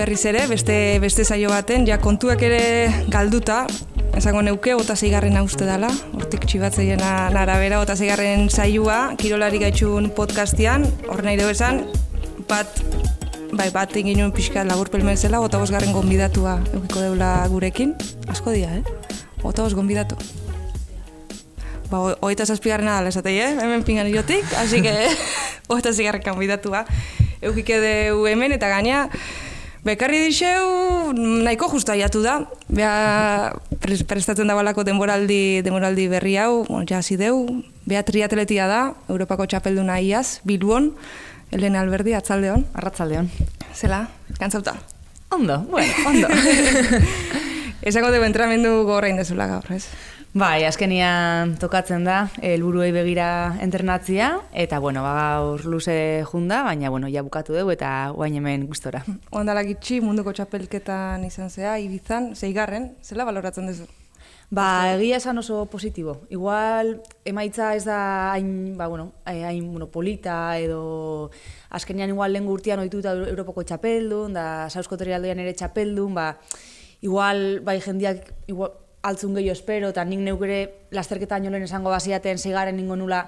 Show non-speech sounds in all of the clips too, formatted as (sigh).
Berriz ere, beste, beste saio baten, ja kontuak ere galduta, esango neuke, ota zeigarren uste dela, hortik txibatzeien arabera, ota zeigarren saioa, kirolari gaitxun podcastian, hor nahi dugu esan, bat, bai, bat egin pixka laburpel zela, ota bosgarren gonbidatua eukiko deula gurekin, asko dia, eh? Ota bos gonbidatu. Ba, oita zazpigarren adala esatei, eh? Hemen pingan iotik, así que, (laughs) oita zigarren gonbidatua eukike deu hemen, eta gaina, bekarri dixeu, nahiko justa jatu da, beha prestatzen da balako denboraldi, denboraldi berri hau, bon, hasi deu, beha triatletia da, Europako txapelduna iaz, Bilbon, Elena Alberdi, atzaldeon. Arratzaldeon. Zela, kantzauta. Ondo, bueno, ondo. (laughs) Esako deu entramendu gorrein dezula gaur, ez? Bai, azkenian tokatzen da, helburuei begira entrenatzia, eta bueno, ba, gaur luze junda, baina bueno, ja bukatu dugu eta guain hemen gustora. Ondalak itxi munduko txapelketan izan zea, ibizan, zeigarren, zela baloratzen duzu? Ba, egia esan oso positibo. Igual, emaitza ez da hain, ba, bueno, hain bueno, polita edo azkenian igual lehen gurtian oituta Europako txapeldun, da Sausko Terialdoian ere txapeldun, ba, igual, bai jendiak, igual, altzun gehiago espero, eta nik neukere lasterketa inolen esango baziaten zeigaren ningo nula,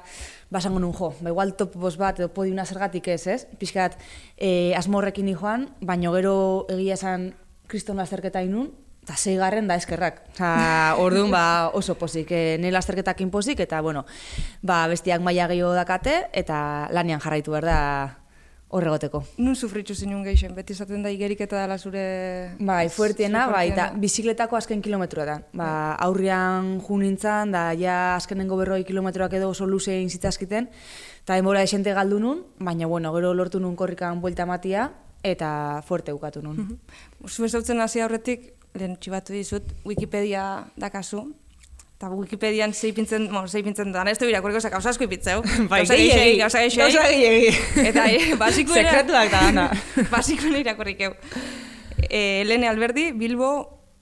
basango nun jo. Ba, igual top bos bat, edo podiuna zergatik ez, ez? Piskat, e, asmorrekin joan, baino gero egia esan kriston lasterketa inun, eta zeigarren da eskerrak. Osa, (laughs) orduan, ba, oso pozik, e, ne lasterketak inpozik, eta, bueno, ba, bestiak maia gehiago dakate, eta lanian jarraitu behar da, horregoteko. Nun sufritzu zinun geixen, beti esaten da igerik eta dala zure... Bai, fuertiena, bai, eta bizikletako azken kilometroa da. Ba, aurrian ju nintzen, da ja azkenengo berroi kilometroak edo oso luze egin zitazkiten, eta denbora esente galdu nun, baina, bueno, gero lortu nun korrikan buelta matia, eta fuerte ukatu nun. Mm -hmm. Zue hasi aurretik, lehen txibatu dizut, Wikipedia dakazu, eta Wikipedian zeipintzen, bueno, zeipintzen da, ez du irakurriko, oza, gauza asko ipitzeu. (laughs) Bai, gehi, gehi, gauza gehi. (laughs) Eta, e, basiko era... Sekretuak da, ana. (laughs) basiko era irakurrikeu. E, Elene Alberdi, Bilbo,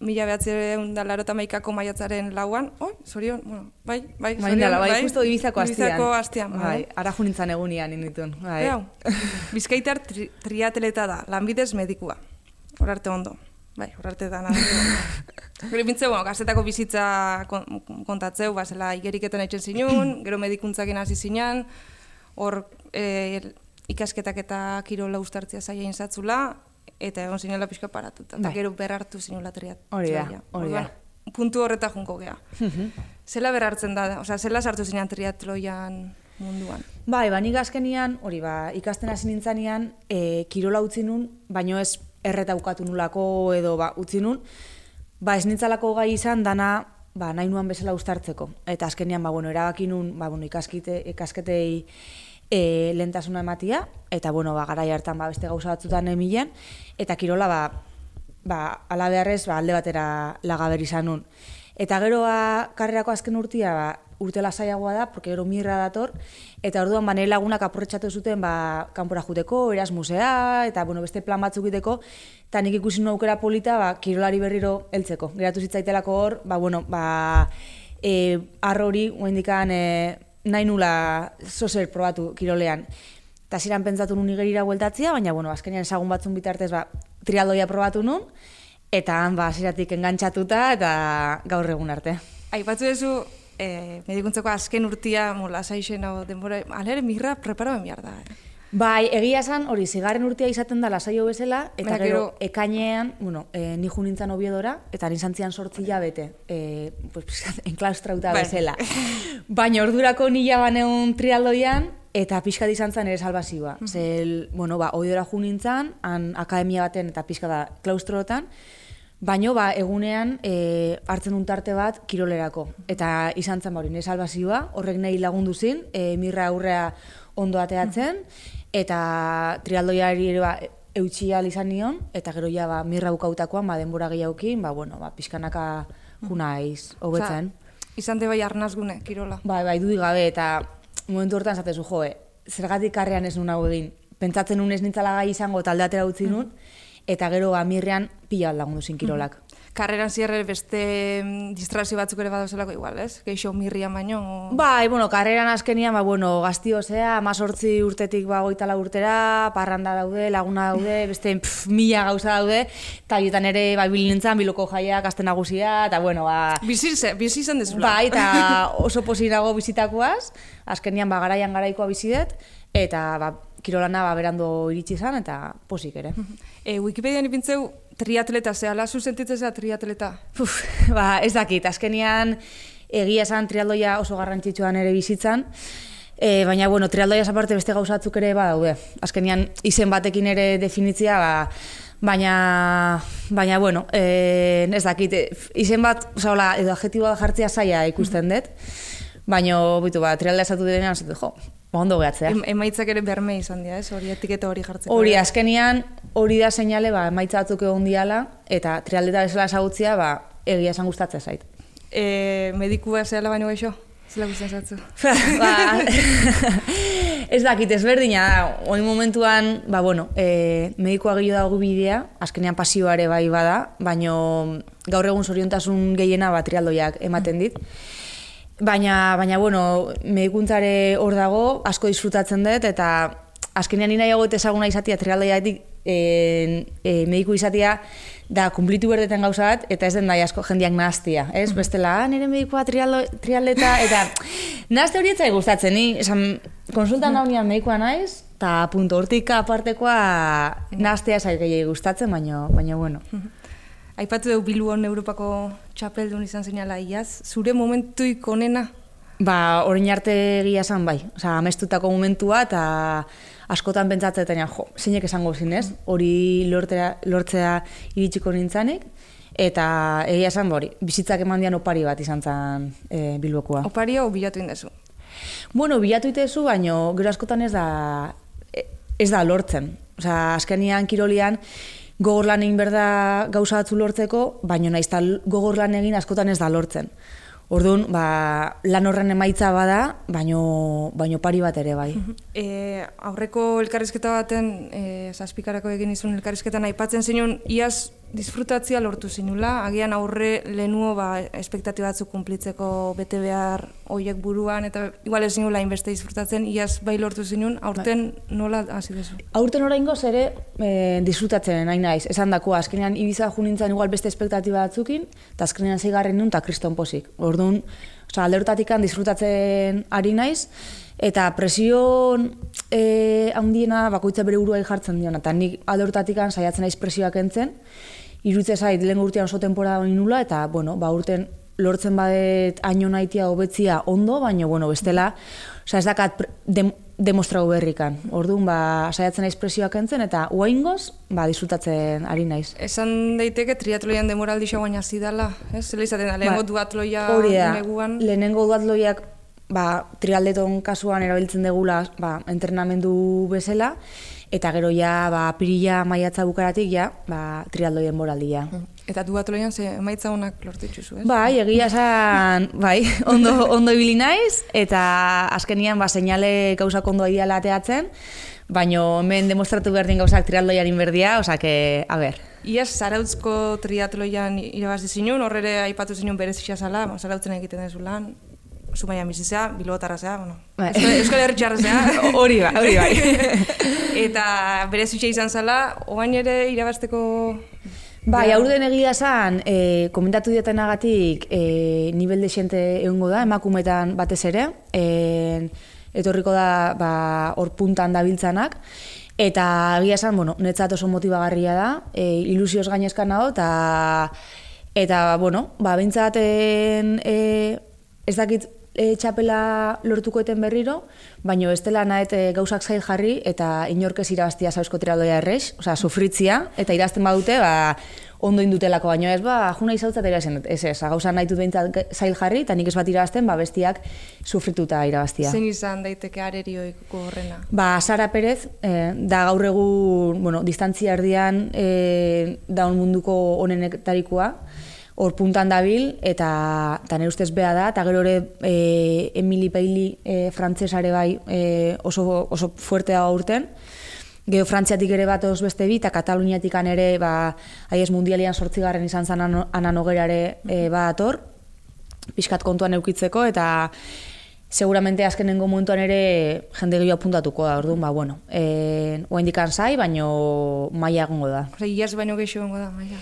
mila behatzen da larota maikako maiatzaren lauan, oi, zorion, bueno, bai, bai, bai zorion, bai, bai, justo ibizako astian. Ibizako astian, bai. bai. Ara junintzan egunian inditun, bai. Bizkaitar tri, triatleta da, lanbidez medikua. Horarte ondo. Bai, horarte da nahi. (laughs) Gero bueno, gazetako bizitza kontatzeu, ba, zela igeriketan etxen zinun, (clears throat) gero medikuntzak hasi zinan, hor e, ikasketak eta kirola ustartzia zaila inzatzula, eta egon zinela pixka paratuta. Eta bai. gero berartu zinula triat. Hori da, hori da. Puntu horreta junko geha. zela berartzen da, osea, zela sartu zinan triatloian munduan. Bai, ba, nik azkenian, hori ba, ikasten hasi nintzanean, e, kirola utzi nun, baino ez erreta ukatu nulako edo ba, utzi nun, ba, ez nintzalako gai izan dana ba, nahi nuan bezala ustartzeko. Eta azkenean, ba, bueno, erabaki nun, ba, bueno, ikaskite, ikasketei e, lentasuna ematia, eta bueno, ba, gara hartan ba, beste gauza batzutan emilen, eta kirola, ba, ba, ala beharrez, ba, alde batera lagaber izan nun. Eta gero, ba, karrerako azken urtia, ba, urte lasaiagoa da, porque gero mirra dator, eta orduan ba, lagunak aporretxatu zuten ba, kanpora juteko, erasmusea, eta bueno, beste plan batzuk iteko, eta nik ikusi aukera polita, ba, kirolari berriro heltzeko. Geratu zitzaitelako hor, ba, bueno, ba, e, arrori, dikan, e, nahi nula zozer probatu kirolean. Eta ziren pentsatu nun igerira gueltatzia, baina, bueno, azkenean esagun batzun bitartez, ba, trialdoia probatu nun, eta han, ba, ziratik engantzatuta, eta gaur egun arte. Aipatzu duzu, e, medikuntzeko azken urtia, mola, saixen, denbora, alere, mirra preparo emiar da. Eh? Bai, egia esan, hori, zigarren urtia izaten da lasaio bezala, eta gero, ekainean, bueno, e, ni nintzen obiedora, eta nizantzian sortzi jabete, e, pues, (laughs) enklaustrauta bai. bezala. (laughs) Baina ordurako nila baneun trialdoian, eta pixka izan zen ere salvazioa. Mm Zel, bueno, ba, obiedora ju nintzen, han akademia baten eta pixka da klaustrootan, Baino ba, egunean e, hartzen dut tarte bat kirolerako. Eta izan zen hori, salvazioa, horrek nahi lagundu zin, e, mirra aurrea ondo ateatzen, eta trialdoiari ere ba, eutxia izan nion, eta gero ja ba, mirra bukautakoan, ba, denbora gehiagokin, ba, bueno, ba, pixkanaka juna eiz, hobetzen. Izan de bai arnazgune, kirola. Bai, bai, dudik gabe, eta momentu hortan zatezu, joe, zergatik karrean ez nun hau egin, pentsatzen nun ez nintzala gai izango talde atera utzi nun, eta gero amirrean pila lagundu zin kirolak. karreran zierre beste mm, distrazio batzuk ere badauzalako igual, ez? Geixo mirrian baino. Bai, bueno, karreran azkenian, ba, bueno, gaztio zea, amazortzi urtetik ba, goitala urtera, parranda daude, laguna daude, beste pff, mila gauza daude, eta horietan ere, ba, bil nintzen, biloko jaiak, aste nagusia, eta bueno, ba, Bizi ze- bizi izan dezula. bai, eta (laughs) oso posi nago bizitakoaz, azkenian, ba, garaian garaikoa bizi dut, eta, ba, kirolana, ba, berando iritsi izan, eta posik ere. E, Wikipedian ipintzeu triatleta zehala, zu sentitzen zea triatleta? Uf, ba, ez dakit, azkenian egia esan trialdoia oso garrantzitsuan ere bizitzan, e, baina, bueno, trialdoia aparte beste gauzatzuk ere badaude. Azkenian izen batekin ere definitzia, ba, baina, baina, bueno, e, ez dakit, e, izen bat, oza, hola, edo adjetiboa jartzea zaila ikusten dut, baina, bitu, ba, trialdea esatu direnean, zatu, jo, ba, ondo gehatzea. Em, emaitzak ere berme izan dira, ez? Hori etiketa hori jartzeko. Hori, azkenian, hori da seinale, ba, emaitza batzuk egon diala, eta trialdeta bezala esagutzia, ba, egia esan gustatzen zait. E, medikua zehala baino gaixo? Zela guztien zatzu? (laughs) ba, (laughs) ez dakit ezberdina da, oin momentuan, ba, bueno, e, medikoa gehiago dago bidea, azkenean pasioare bai bada, baino gaur egun zoriontasun gehiena ba, trialdoiak ematen dit. Baina, baina bueno, medikuntzare hor dago, asko disfrutatzen dut, eta azkenean nina jago ezaguna izatea trialdoiatik e, e, mediku izatea da kumplitu berdeten gauza bat, eta ez den da asko jendiak nahaztia, ez? Bestela, ah, nire trialdo, trialdeta, eta nahazte hori etzai gustatzen, ni, esan, konsultan naunian medikoa naiz, eta punto hortik apartekoa nahaztea zait gehiago gustatzen, baina, baina bueno. Aipatu dugu Bilbon Europako txapeldun izan zeinala iaz. Zure momentuik onena? Ba, orain arte egia esan bai. Osa, amestutako momentua eta askotan pentsatzetan, jo, zeinek esango zinez, hori lortzea, lortzea iritsiko nintzanik, eta egia esan ba, hori, bizitzak eman dian opari bat izan zen e, Bilbokoa. Oparia o bilatu indezu? Bueno, bilatu itezu, baino gero askotan ez da e, ez da lortzen. Osea, azkenian kirolian gogor lan egin berda gauza batzu lortzeko, baino naiz gogor lan egin askotan ez da lortzen. Orduan, ba, lan horren emaitza bada, baino, baino pari bat ere bai. E, aurreko elkarrizketa baten, e, zazpikarako egin izun elkarrizketan aipatzen zinun, iaz disfrutatzia lortu zinula, agian aurre lehenuo ba, espektatiba batzuk kumplitzeko bete behar hoiek buruan, eta igual ez zinula inbeste disfrutatzen, iaz bai lortu zinun, aurten nola hasi dezu? Aurten oraingoz ere e, disfrutatzen nahi naiz. Esan dakoa, azkenean Ibiza jo nintzen igual beste espektatiba batzukin, eta azkenean zeigarren nun eta kriston posik. Orduan, osea, alde hortatik disfrutatzen ari naiz, eta presion e, handiena bakoitza bere buruai jartzen diona, eta nik alde hortatik saiatzen naiz presioak entzen, irutze zait lehen urtean oso temporada hori nula, eta bueno, ba, urten lortzen badet aino naitia hobetzia ondo, baina bueno, bestela, osea ez dakat dem, demostrau berrikan. Orduan, ba, saiatzen naiz presioak entzen, eta uaingoz, ba, disfrutatzen ari naiz. Esan daiteke triatloian demoraldi xauain hasi dela, ez? Zela izaten da, lehenko Ba, duatloia neguan. lehenengo duatloiak ba, trialdeton kasuan erabiltzen degula ba, entrenamendu bezala, eta gero ja, ba, pirila maiatza bukaratik ja, ba, trialdoien moraldia. Eta duatloian ze emaitza honak lortu dituzu, ez? Bai, egia esan, bai, (laughs) ondo, ondo ibili naiz, eta azkenian ba, seinale gauzak ondo ideala ateatzen, baino hemen demostratu behar gauzak trialdoiarin berdia, osake, a ber. Iaz, zarautzko triatloian irabazi zinun, horrere aipatu zinun berezia zala, ba, zarautzen egiten dezu lan, Zumaia bizizea, bilotarra zea, bueno, Bai. Euskal, Herritxarra zea. (laughs) Hori bai, hori bai. (laughs) Eta berezia izan zala, oain ere irabazteko... Bai, aurden egia esan, e, komentatu dietenagatik e, nivel desente egongo da, emakumetan batez ere, e, etorriko da ba, hor puntan dabiltzanak, eta egia esan, bueno, netzat oso motibagarria da, e, ilusioz gainezkan nago, eta, eta bueno, ba, bintzaten e, ez dakit e, txapela lortuko eten berriro, baino ez dela nahet e, gauzak zail jarri eta inorkez irabaztia zauzko trialdoia errex, osea, sufritzia, eta irazten badute, ba, ondo indutelako, baino ez, ba, juna izautzat irabazen, dut. ez ez, gauza nahi dut behintzat zail jarri, eta nik ez bat irabazten, ba, bestiak sufrituta irabaztia. Zein izan daiteke arerioiko horrena? Ba, Sara Perez, eh, da gaur egun, bueno, distantzia erdian eh, daun munduko onenetarikoa, hor puntan dabil, eta, eta nire ustez beha da, eta gero ere eh, Emily Bailey eh, frantzesare bai eh, oso, oso fuerte da urten, Geo Frantziatik ere bat beste bi, eta Kataluniatik ere, ba, aiez mundialian sortzigarren izan zen anan ogerare e, bat ator, pixkat kontuan eukitzeko, eta seguramente azkenengo momentuan ere jende gehiago apuntatuko da, orduan, ba, bueno, e, oa indikan zai, baino maia egongo da. Iaz baino gehiago egongo da, maia.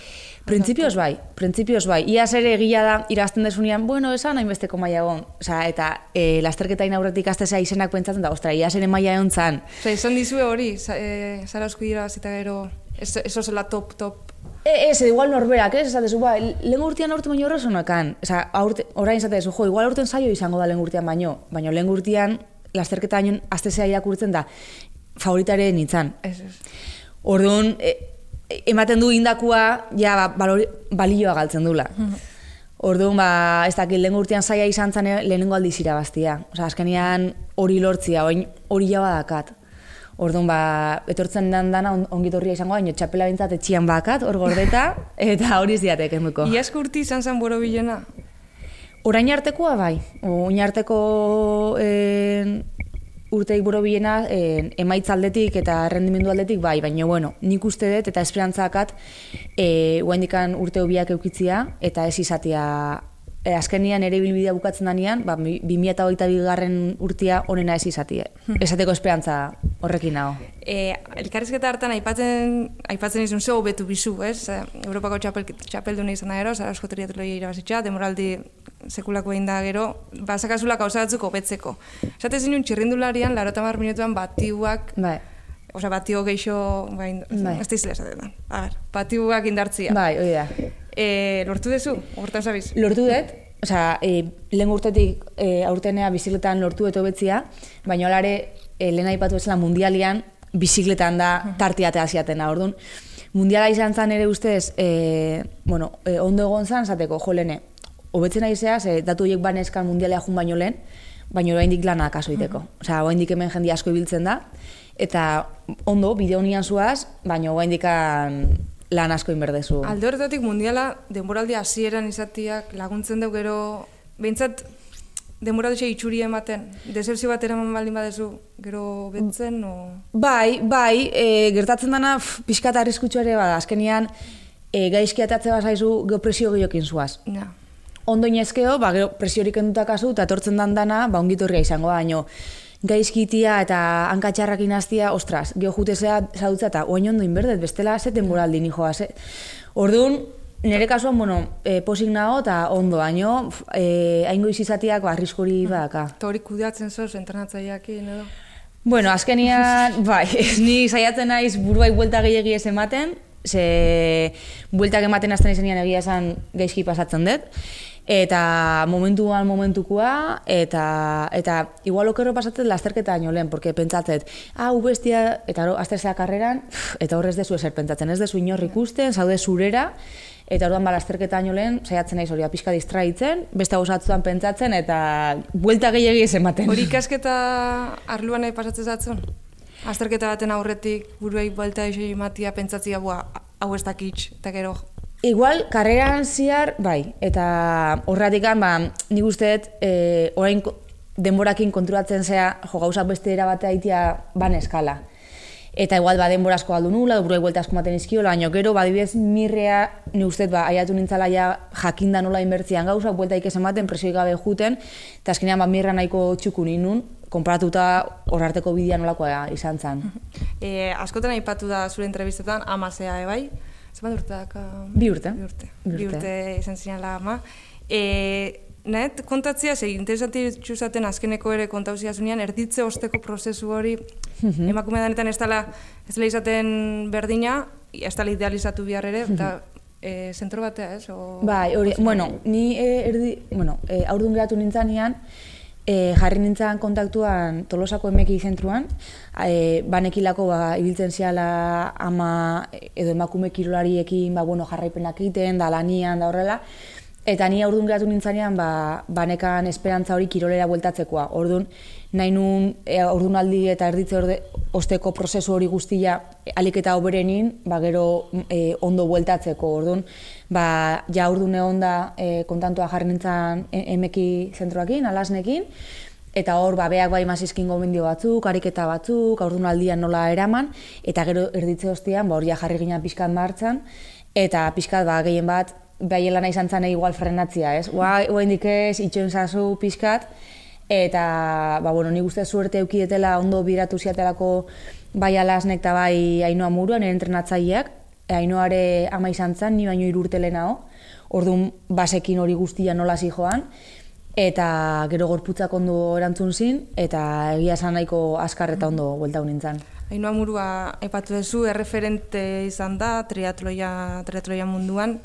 Printzipioz bai, printzipioz bai. Iaz ere egia da irazten desunean, bueno, esan hainbesteko maia egon. Osa, eta e, lasterketain aurretik aztezea izenak pentsatzen da, ostra, iaz ere maia egon zan. Osa, esan dizue hori, e, zara osku dira zita gero, eso zela top, top. E, ez, igual norberak, ez, esatezu, ba, lehen urtean aurten baino horrez honekan. Osa, aurte, orain esatezu, jo, igual aurten saio izango da lehen urtean baino, baino lehen urtean lasterketain aztezea irakurtzen da, favoritare nintzen. Ez, ez. Orduan, e, ematen du indakua ja ba, balori, balioa galtzen dula. Orduan, ba, ez dakit, lehen urtean zaila izan zen lehenengo aldiz irabaztia. Osa, azkenean hori lortzia, oin, hori jaba dakat. Orduan, ba, etortzen dan dana on, ongitorria izango, baina txapela bintzat etxian bakat, hor gordeta, (laughs) eta hori ez diatek enduko. Iazko urti izan zen boro bilena? Orain artekoa bai. Orain arteko eh, urteik buro bilena eh, emaitza aldetik eta rendimendu aldetik bai, baina bueno, nik uste dut eta esperantzakat eh, guendikan urte hobiak eukitzia eta ez izatea e, azkenian ere bilbidea bukatzen danean, ba, 2008 bigarren urtia onena ez izatie. Esateko esperantza horrekin nago. E, elkarrizketa hartan aipatzen, aipatzen izun zeu betu bizu, ez? E, Europako txapel, txapelduna izan da gero, zara eskoteria triloia irabazitxa, demoraldi sekulako egin da gero, basakazula kauza batzuk hobetzeko. Esate zinun txirrindularian, larota mar minutuan batiuak, Bai. Osa, batio geixo, bain, Bai. ez da esaten da. A ber, batiuak indartzia. Bai, hori da. E, lortu dezu, hortan zabiz? Lortu dut, osea, e, lehen urtetik e, aurtenea bizikletan lortu dut hobetzia, baina holare e, lehen aipatu bezala mundialian bizikletan da tartiatea ziatena, orduan. Mundiala izan zen ere ustez, e, bueno, e, ondo egon zen, zateko, jo lehene, hobetzen ari zea, ze datu horiek baneskan mundialea jun baino lehen, baina oraindik lana akaso iteko. Osea, oraindik hemen jende asko ibiltzen da, eta ondo, bideo nian zuaz, baina oraindik lan asko inberdezu. Alde horretatik mundiala denboraldi hasieran izatiak laguntzen dugu gero, behintzat denboraldi itxuri ematen, deserzio bat eraman baldin badezu, gero betzen, o... Bai, bai, e, gertatzen dana pf, pixka eta arriskutsu ere bada, azkenian e, gaizki atatze bazaizu gero presio gehiokin zuaz. Ja. Ondo inezkeo, ba, gero presiorik enduta kasu, eta etortzen dan dana, ba, ongitorria izango da, baino gaizkitia eta hankatxarrak inaztia, ostras, geho jutezea zaudutza eta oain ondo inberdet, bestela ze temporaldi ni joaz. Eh? Orduan, nire kasuan, bueno, e, posik nago eta ondo, baino, e, haingo izizatiak ba, arriskori badaka. Eta hori kudeatzen zoz, entrenatzaileak edo? Bueno, azkenian, (laughs) bai, ni saiatzen naiz buruai buelta gehiagi ez ematen, ze bueltak ematen azten izenean egia esan gaizki pasatzen dut, eta momentuan momentukoa, eta, eta igual okerro pasatzen lasterketa baino lehen, porque pentsatzen, ah, bestia, eta azterzea karreran, eta horrez dezu eser pentsatzen, ez dezu inor ikusten, zaude zurera, Eta orduan ba lasterketa baino lehen saiatzen naiz hori pixka distraitzen, beste gozatzuan pentsatzen eta buelta gehiegi ez ematen. Hori ikasketa arluan nahi pasatzen zatzen? Azterketa baten aurretik buruei buelta eixo ematia pentsatzia bua, hau ez dakitz, eta gero Igual, karreran ziar, bai, eta horretik ba, nik uste dut, e, orain ko- denborakin konturatzen zea, jo, gauzak beste era batea itia ban eskala. Eta igual, ba, denbora asko galdu nula, buruei buelta asko maten izkiola, baina gero, badibidez, mirrea, ni uste dut, ba, aiatu nintzala ja jakinda nola inbertzian gauzak, buelta ikes ematen, presioi gabe juten, eta azkenean, ba, mirra nahiko txuku ninun, konparatuta horarteko bidea nolakoa izan zen. (laughs) e, askotan aipatu da zure entrevistetan, amazea, e, bai? Zenbat urte daka? Bi urte. Bi urte. Bi Bi urte. urte izan zinala ama. E, Nahet, kontatzia, ze interesanti txuzaten azkeneko ere kontauzia zunean, erditze osteko prozesu hori, Mhm. emakume danetan ez dela, ez dela izaten berdina, ez dela idealizatu bihar ere, eta e, zentro batea, ez? O. Bai, hori, bueno, ni e, erdi, bueno, e, aurdun geratu nintzanean, e, jarri nintzen kontaktuan Tolosako emeki zentruan, e, banekilako ba, ibiltzen ziala ama edo emakume kirolariekin ba, bueno, jarraipenak egiten, da lanian, da horrela, Eta ni aurdun geratu nintzanean, ba, banekan esperantza hori kirolera bueltatzekoa. Orduan, nahi nun e, aurdunaldi eta erditze orde, osteko prozesu hori guztia alik eta oberenin, ba, gero e, ondo bueltatzeko. Orduan, ba, ja aurdun egon da e, kontantua jarri nintzen e- emeki zentroakin, alasnekin, eta hor ba, beak bai mazizkin gomendio batzuk, ariketa batzuk, aurdun aldian nola eraman, eta gero erditze hostian, ba, hor ja jarri ginen pixkat martxan, eta pixkat ba, gehien bat, lana izan zen igual frenatzia, ez? Ua, ua indik ez, itxoen zazu pixkat, eta, ba, bueno, nik uste suerte eukietela ondo biratu ziatelako bai alasnek eta bai ainoa muruan, entrenatzaileak, ainoare ama izan zen, ni baino irurtelena ho, orduan basekin hori guztia nola joan, eta gero gorputzak ondo erantzun zin, eta egia esan nahiko askar eta ondo buelta nintzen. Ainoa murua epatu duzu, erreferente izan da, triatloia, triatloia munduan,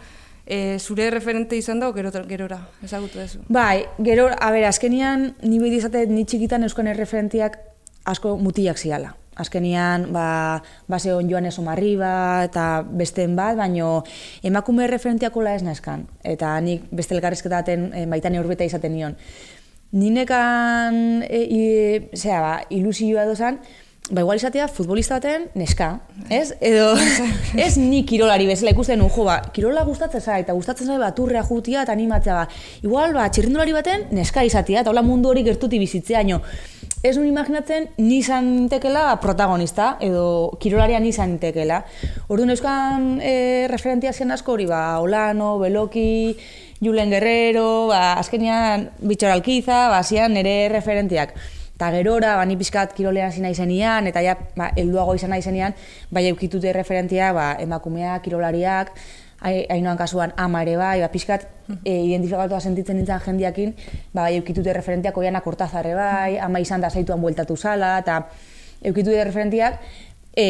E, zure referente izan da, gero, gerora, ezagutu duzu? Bai, gero, a ber, azkenian, ni beti izate, ni txikitan euskan erreferentiak asko mutiak ziala. Azkenian, ba, base on joan eso marriba eta besteen bat, baino emakume referentiako la ez neskan. Eta nik beste elkarrezketaten e, baitan eurbeta izaten nion. Ninekan, e, zera, ba, ilusioa dozan, ba igual izatea futbolista baten neska, ez? Edo (laughs) ez ni kirolari bezala ikusten jo ba, kirola gustatzen zait eta gustatzen zait baturrea jutia eta animatzea ba. Igual ba txirrindulari baten neska izatea eta hola mundu hori gertuti bizitzea, baino ez nun imaginatzen ni izan tekela protagonista edo kirolaria ni izan tekela. Orduan euskan e, referentia zen asko hori ba Olano, Beloki, Julen Guerrero, ba azkenean Bitxor Alkiza, ba hasian nere referentiak eta gerora, ba, ni pixkat kirolean zina izenian, eta ja, ba, elduago izan izenian, bai eukitute referentia, ba, emakumeak, kirolariak, hainoan kasuan ama ere bai, ba, pixkat e, identifikatua sentitzen nintzen jendiakin, ba, bai eukitute referentiak oianak kortazarre bai, ama izan da zaituan bueltatu zala, eta eukitute referentiak, e,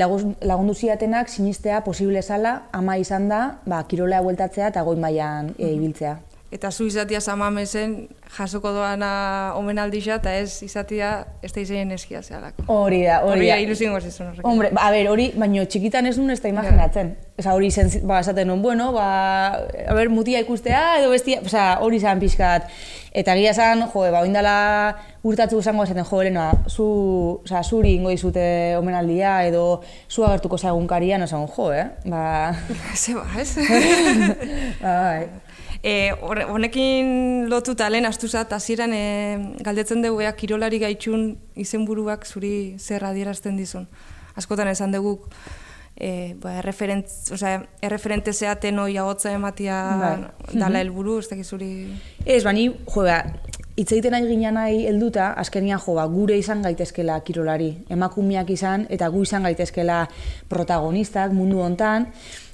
lagundu ziatenak sinistea posible zala, ama izan da, ba, kirolea bueltatzea eta goi mailan e, ibiltzea. Eta zu izatia zamamezen jasoko doana omenaldisa eta ez izatia ez da izaien eskia zehalako. Hori da, hori da. Hori ilusien gozizun horrek. Hombre, ba, a ber, hori, baino txikitan ez nun ez da imaginatzen. Eza hori zen, ba, esaten nun, bueno, ba, a ber, mutia ikustea edo bestia, oza, hori zan pixkat. Eta gira zan, jo, ba, oindala urtatu zango esaten, jo, Elena, zu, oza, zuri ingo izute omenaldia edo zu agertuko zagun karian, oza, jo, eh? Ba... (laughs) Ze ba, ez? (laughs) ba, bai. E, honekin lotuta lehen astuzat, hasieran e, galdetzen dugu ea kirolari gaitxun izenburuak zuri zer adierazten dizun. Askotan esan dugu e, ba, erreferent, osea, erreferente zeaten hoi agotza ematia bai. dala mhm. helburu, ez dakit zuri... Ez, bani, jo, ba, itzaiten nahi gina nahi helduta, azkenian jo, ba, gure izan gaitezkela kirolari. Emakumiak izan, eta gu izan gaitezkela protagonistak mundu hontan,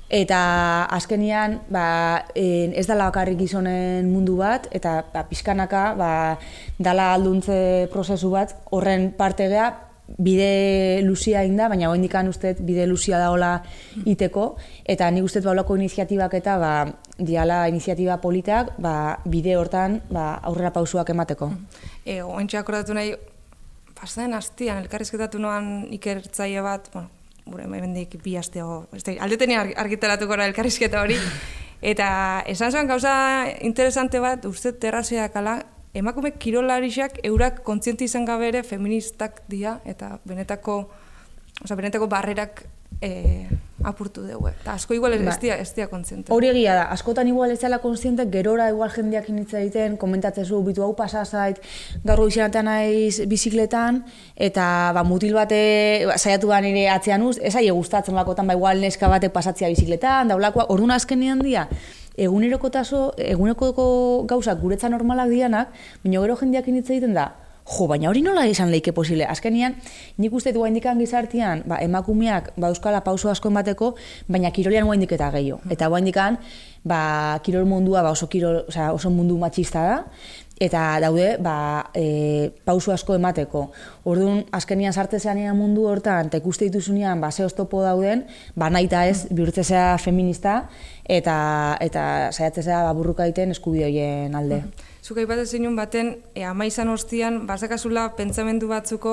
Eta azkenian, ba, ez dala bakarrik gizonen mundu bat, eta ba, pixkanaka ba, dala alduntze prozesu bat, horren parte geha, bide luzia inda, baina hori indikan uste bide luzia daola iteko, eta nik uste baulako iniziatibak eta ba, diala iniziatiba politak ba, bide hortan ba, aurrera pausuak emateko. E, Oentxe akordatu nahi, pasaden hastian, elkarrizketatu noan ikertzaile bat, bueno, hemendik bi asteo, este aldeteni argitaratuko gara elkarrizketa hori. (laughs) Eta esan zuen gauza interesante bat, uste terraseak ala, emakume kirolarixak eurak kontzienti izan gabe ere feministak dira eta benetako, oza, benetako barrerak e, apurtu dugu. Eta asko igual ez, ba. ez dia kontziente. Hori egia da, askotan igual ez dela kontziente, gerora igual jendeak initza egiten, komentatzezu, bitu hau pasazait, gaur goizinatean naiz bizikletan, eta ba, mutil bate ba, saiatu da nire atzean uz, ez aile gustatzen lakotan, ba, igual neska batek pasatzea bizikletan, daulakoa, orduan azkenean dia, eguneroko taso, eguneroko gauzak guretza normalak dianak, baina gero jendeak initza egiten da, jo, baina hori nola izan leike posible. Azkenian, nik uste du indikan gizartian, ba, emakumeak ba, euskala pauso asko emateko, baina kirolian guaindik eta gehiago. Mm. Eta guaindikan, ba, kirol mundua ba, oso, kirol, oza, oso mundu matxista da, eta daude ba, e, pauso asko emateko. Orduan, azkenian sartzean mundu hortan, eta ikuste dituzunean, ba, ze oztopo dauden, ba, nahi ez, bihurtzea feminista, eta, eta saiatzea ba, burruka egiten eskubioien alde. Mm. Zuk aipatzen zinun baten, e, ama izan ostian, bazakazula pentsamendu batzuko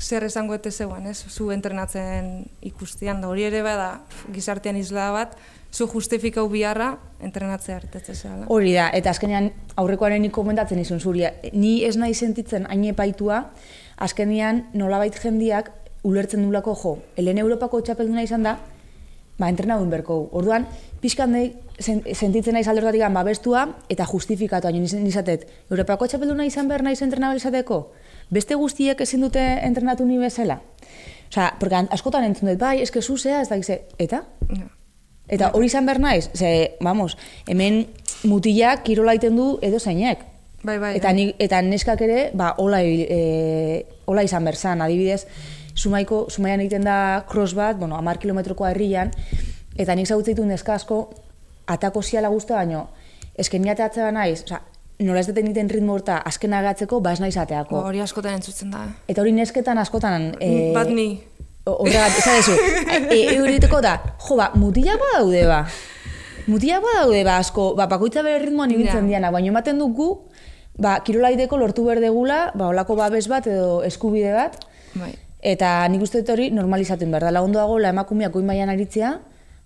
zer esango ete zeuan, ez? Zu entrenatzen ikustian, da hori ere bada gizartean isla bat, zu justifikau biharra entrenatzea hartetze zehala. Hori da, eta azkenean aurrekoaren nik komentatzen izun zuria. Ni ez nahi sentitzen hain epaitua, azkenean nolabait jendiak ulertzen dulako jo. Helen Europako txapelduna izan da, ba, entrenadun berko. Orduan, pixkan nahi, sen- sentitzen naiz aldortatik babestua eta justifikatu, baina niz- nizatet, Europako txapelduna izan behar naiz entrenabel izateko? Beste guztiek ezin dute entrenatu ni bezala? Osea, porque an- askotan entzun dut, bai, eske zuzea, ez da gize, eta? Eta hori izan behar naiz, ze, vamos, hemen mutilak kirola egiten du edo zeinek. Bai, bai. Eta, ni, eta neskak ere, ba, hola, e, hola izan berzan, adibidez, sumaiko, sumaian egiten da cross bat, bueno, amar kilometrokoa herrian, eta nik zautzen ditu neska asko, atako ziala guztua, baino, esken ni ateatzea naiz, oza, nola ez deten egiten ritmo horta, azken agatzeko, ba ez naiz ateako. Ba, hori askotan entzutzen da. Eta hori nesketan askotan... E, Bat ni. Horregat, esan dezu, e, (laughs) euriteko da, jo, ba, mutila daude ba. Mutila daude ba, asko, ba, bakoitza bere ritmoan ibiltzen Ja. diana, baina ematen dugu, ba, kirolaideko lortu berdegula, ba, olako babes bat edo eskubide bat, Bai. eta nik uste dut hori normalizatu behar dela. Ondoago, la emakumeak goi mailan aritzea,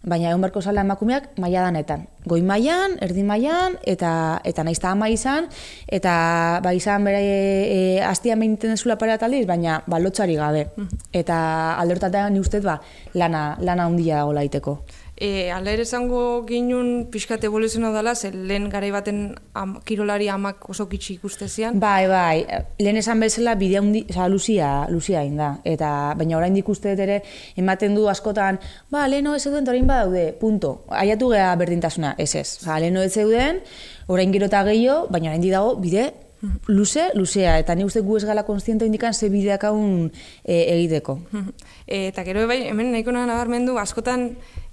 baina egon beharko zala emakumeak maila danetan. Goi mailan, erdi mailan, eta, eta naizta ama izan, eta ba izan bere e, astian behin egiten dezula pare bat aldiz, baina ba, lotxari gabe. Eta aldertatean ni uste dut, ba, lana, lana handia dago laiteko. E, ala ere esango ginun pixkat evoluzioa dela, ze lehen garai baten am, kirolari amak oso kitxi ikustezian. Bai, bai, lehen esan bezala bidea hundi, oza, luzia, luzia da. Eta, baina orain ikuste dut ere, ematen du askotan, ba, leheno ez zeuden, eta orain badaude, punto. Aiatu geha berdintasuna, ez ez. Oza, leheno ez zeuden, orain gero eta gehiago, baina orain dago bide, luze, luzea. Eta ni uste gu ez gala konstiente indikan ze bideak haun e, egiteko. (laughs) e, eta gero bai, hemen nahiko nabarmendu, askotan,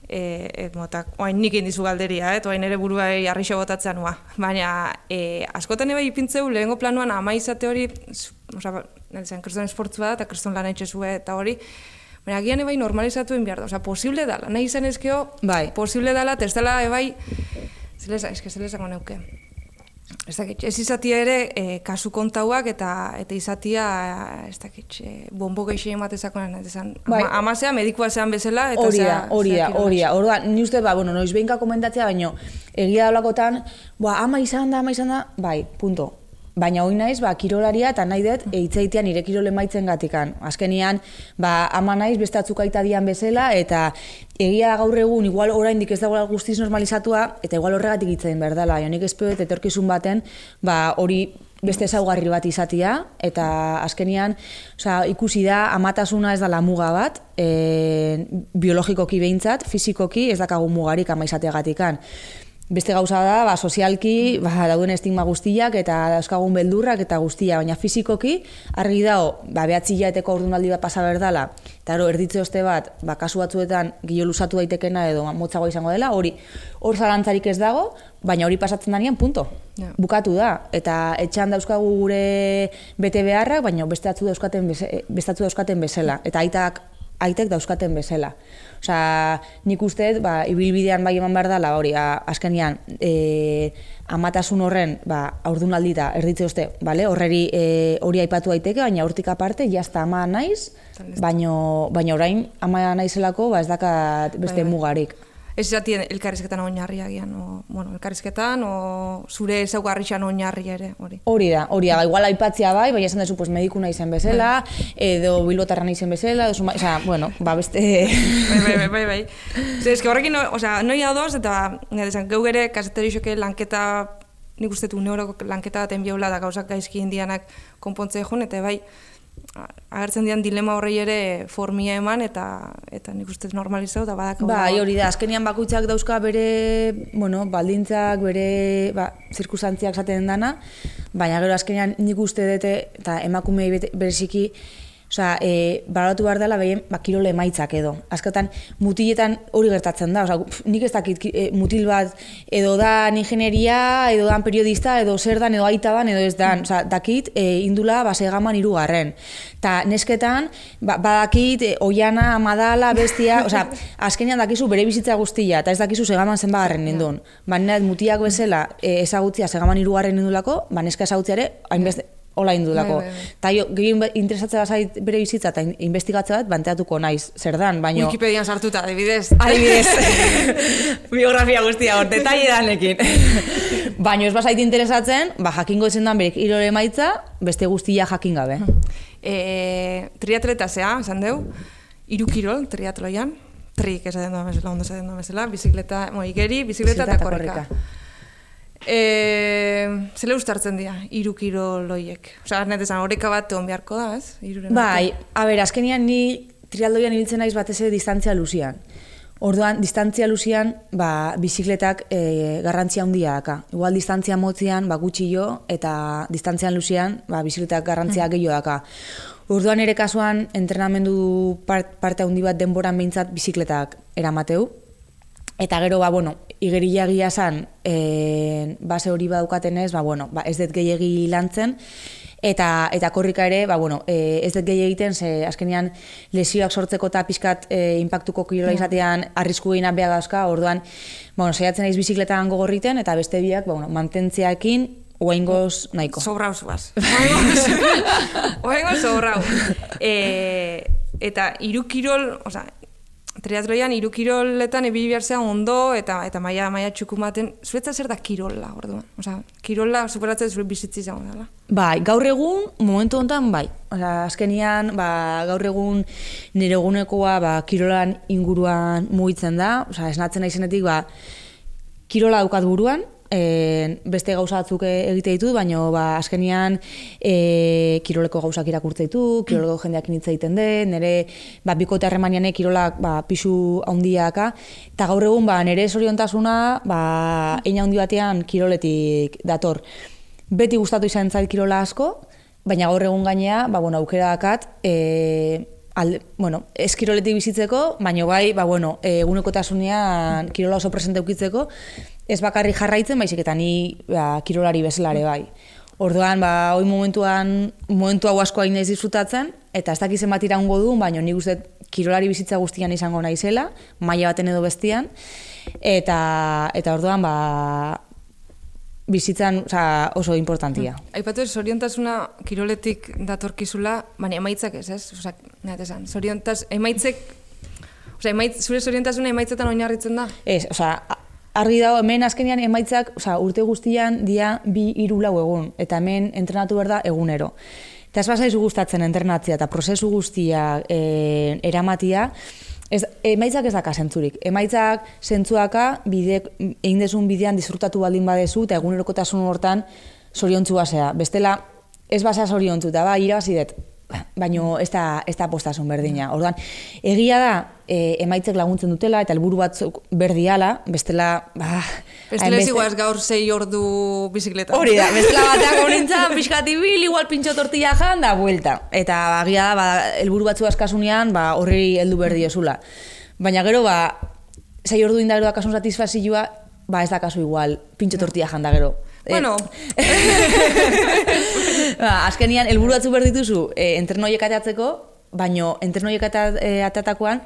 e, e, mota, oain nik indizu galderia, eh, oain ere buruai arrixo botatzen nua. Baina, e, askotan eba ipintzeu, lehengo planuan ama izate hori, zu- osea, nire zen, kriston esportzua da, eta kriston lan etxezue eta hori, Baina, agian ebai normalizatuen behar da, osea, posible dala, nahi izan ezkeo, Bai. posible dala, dela ebai, zeleza, eske zelezango neuke. Ez dakit, ez izatia ere e, kasu kontauak eta eta izatia, ez dakit, e, bombo geixi ematezakoan, esan, Bai. ama, amazea medikua zean bezala, eta Hori da, hori da, hori da. Orduan, ni uste, ba, bueno, noiz behinka komentatzea, baino, egia daulakotan, ba, ama izan da, ama izan da, bai, punto. Baina hoi naiz, ba, kirolaria eta nahi dut eitzeitean nire kirole maitzen gatikan. Azkenian, ba, ama naiz beste atzuk aita dian bezala, eta egia gaur egun, igual oraindik ez dagoela guztiz normalizatua, eta igual horregatik itzen behar dela. Jonik dut etorkizun baten, ba, hori beste ezaugarri bat izatia, eta azkenian, osea, ikusi da, amatasuna ez da muga bat, e, biologikoki behintzat, fizikoki ez dakagu mugarik ama izateagatikan. Beste gauza da, ba, sozialki, ba, dauden estigma guztiak eta dauzkagun beldurrak eta guztia, baina fizikoki argi dago, ba, behatzi hilabeteko ordunaldi bat pasa berdala, eta ero, erditze oste bat, ba, kasu batzuetan gilo lusatu daitekena edo motzago izango dela, hori hor zalantzarik ez dago, baina hori pasatzen danean, punto. Ja. Bukatu da, eta etxan dauzkagu gure bete beharrak, baina beste atzu dauzkaten, beze, beste atzu dauzkaten bezala, eta aitak aitek dauzkaten bezala. Osea, nik uste, ba, ibilbidean bai eman behar dela, hori, azkenean, e, amatasun horren, ba, aurdunaldi da, erditze uste, bale, horreri e, hori aipatu daiteke, baina hortik aparte, jazta ama naiz, baino, baina orain ama naizelako, ba, ez dakat beste Bai, bai. mugarik. Ez izatien elkarrizketan oinarri agian, o, bueno, elkarrizketan, o zure ezaugarrixan oinarri ere, hori. Hori da, hori da, igual aipatzia bai, baina esan duzu, pues, mediku nahi zen bezala, edo bilbotarra nahi zen bezala, edo, suma, osea, bueno, ba, beste... bai, bai, bai, bai, bai. Zer, eske horrekin, no, osea, noi adoz, eta nire esan, geu ere, kaseterixoke lanketa, nik uste du neuroko lanketa baten biola da gauzak gaizki indianak konpontze joan, eta bai, agertzen dian dilema horrei ere formia eman, eta eta nik uste normalizau, da badako. Bai, hori da, azkenian bakoitzak dauzka bere, bueno, baldintzak, bere, ba, zirkusantziak zaten dana, baina gero azkenean nik uste dute, eta emakumei bereziki, Osea, e, baratu behar dela behien, ba, kirole emaitzak edo. Azkatan, mutiletan hori gertatzen da. Osea, pf, nik ez dakit ki- e, mutil bat edo da ingenieria, edo dan periodista, edo zer dan, edo aita dan, edo ez dan. Osea, dakit e, indula basegaman hirugarren. Ta nesketan, ba, badakit, e, oiana, amadala, bestia, osea, (laughs) azkenean dakizu bere bizitza guztia, eta ez dakizu segaman zenbagarren nindun. Ba, nire mutiak bezala e, ezagutzia segaman hirugarren nindulako, ba, neska ezagutzia ere, hainbeste, hola indulako. Bai, bai, bai. Ta jo, interesatzea zait bere bizitza eta in- investigatzea bat, banteatuko naiz, zer dan, baino... Wikipedian sartuta, adibidez. (laughs) Adibidez, (laughs) biografia guztia hor, detalle danekin. (laughs) Baino ez bazait interesatzen, ba, jakingo ezen dan berek irore emaitza, beste guztia jakin gabe. E, triatleta zea, esan deu, hiru kirol triatloian, trik esaten doa bezala, ondo esaten doa bezala, bizikleta, mo, igeri, bizikleta eta eta korrika. E, zele ustartzen dira, iru kiroloiek? Osa, net esan, horreka bat egon beharko da, ez? Iruren Bai, a ber, azkenian ni trialdoian ibiltzen naiz batez ere distantzia luzian. Orduan, distantzia luzian, ba, bizikletak e, garrantzia handia daka. Igual distantzia motzean, ba, gutxi jo, eta distantzian luzian, ba, bizikletak garrantzia Mm. gehiago daka. Orduan ere kasuan, entrenamendu part, parte handi bat denboran behintzat bizikletak eramateu. Eta gero, ba, bueno, igeria gila zan, e, base hori badaukatenez, ba, bueno, ba, ez dut gehiagi lantzen, eta eta korrika ere, ba, bueno, e, ez dut gehi egiten, ze azkenean lesioak sortzeko eta pixkat e, impactuko kirola izatean arrisku gehienak beha dauzka, orduan, bueno, saiatzen naiz bizikletan gogorriten, eta beste biak, ba, bueno, mantentziaekin, oaingoz nahiko. Sobrau zuaz. (laughs) Oaingo- Oaingo sobrau. E, eta iru kirol, oza, triatloian iru kiroletan ebili behar zean ondo eta eta maia txukun baten, zuretza zer da kirola, orduan? Osa, kirola superatzen zure bizitzi izango dela. Bai, gaur egun, momentu honetan, bai. Osa, azkenian, ba, gaur egun nire egunekoa ba, kirolan inguruan mugitzen da. Osa, esnatzen naizenetik, ba, kirola daukat buruan, e, beste gauza batzuk e- egite ditut, baina ba, azkenian e, kiroleko gauzak irakurtze ditu, kiroleko jendeak hitz egiten den, nire ba, bikote harremanianek kirolak ba, pisu handiaka, eta gaur egun ba, nire zoriontasuna ba, eina handi batean kiroletik dator. Beti gustatu izan zait kirola asko, baina gaur egun gainea, ba, bueno, aukera dakat, e, alde, bueno, ez kiroletik bizitzeko, baina bai, ba, bueno, e, egunekotasunean kirola oso presente ukitzeko, ez bakarrik jarraitzen, baizik eta ni ba, kirolari bezalare bai. Orduan, ba, hoi momentuan, momentu hau asko hain naiz disfrutatzen, eta ez dakizen bat iraungo du, baina nik uste kirolari bizitza guztian izango naizela, maila baten edo bestian, eta, eta orduan, ba, bizitzan oza, oso importantia. Aipatu ez, zoriontasuna kiroletik datorkizula, baina emaitzak ez, ez? Osa, nahet esan, zoriontas, emaitzek, osa, emaitz, zure zoriontasuna emaitzetan oinarritzen da? Ez, osea, argi dago, hemen azkenean emaitzak, osea, urte guztian dia bi hiru lau egun, eta hemen entrenatu behar da egunero. Eta ez bazaizu gustatzen entrenatzea eta prozesu guztia e, eramatia, ez, emaitzak ez daka zentzurik. Emaitzak zentzuaka, bide, egin desun bidean disfrutatu baldin badezu, eta egunerokotasun hortan zoriontzu basea. Bestela, ez basea zoriontzu, eta ba, irabazi dut, baino ez da, ez da postasun berdina. Orduan, egia da, e, emaitzek laguntzen dutela, eta helburu batzuk berdiala, bestela, ba... Bestela ez igual gaur sei ordu bizikleta. Hori da, bestela bateako (laughs) nintzen, pixkat ibil, igual pintxo tortilla jan, da, buelta. Eta agia da, ba, helburu batzu askasunean, ba, horri heldu berdi esula. Baina gero, ba, sei ordu indagero dakasun satisfazioa, ba, ez da kasu igual, pintxo tortilla jan da gero. Eh, Bueno, (laughs) ba, azkenian, helburu batzu behar dituzu, e, entrenoiek ateatzeko, baino entrenoiek e, ateatakoan,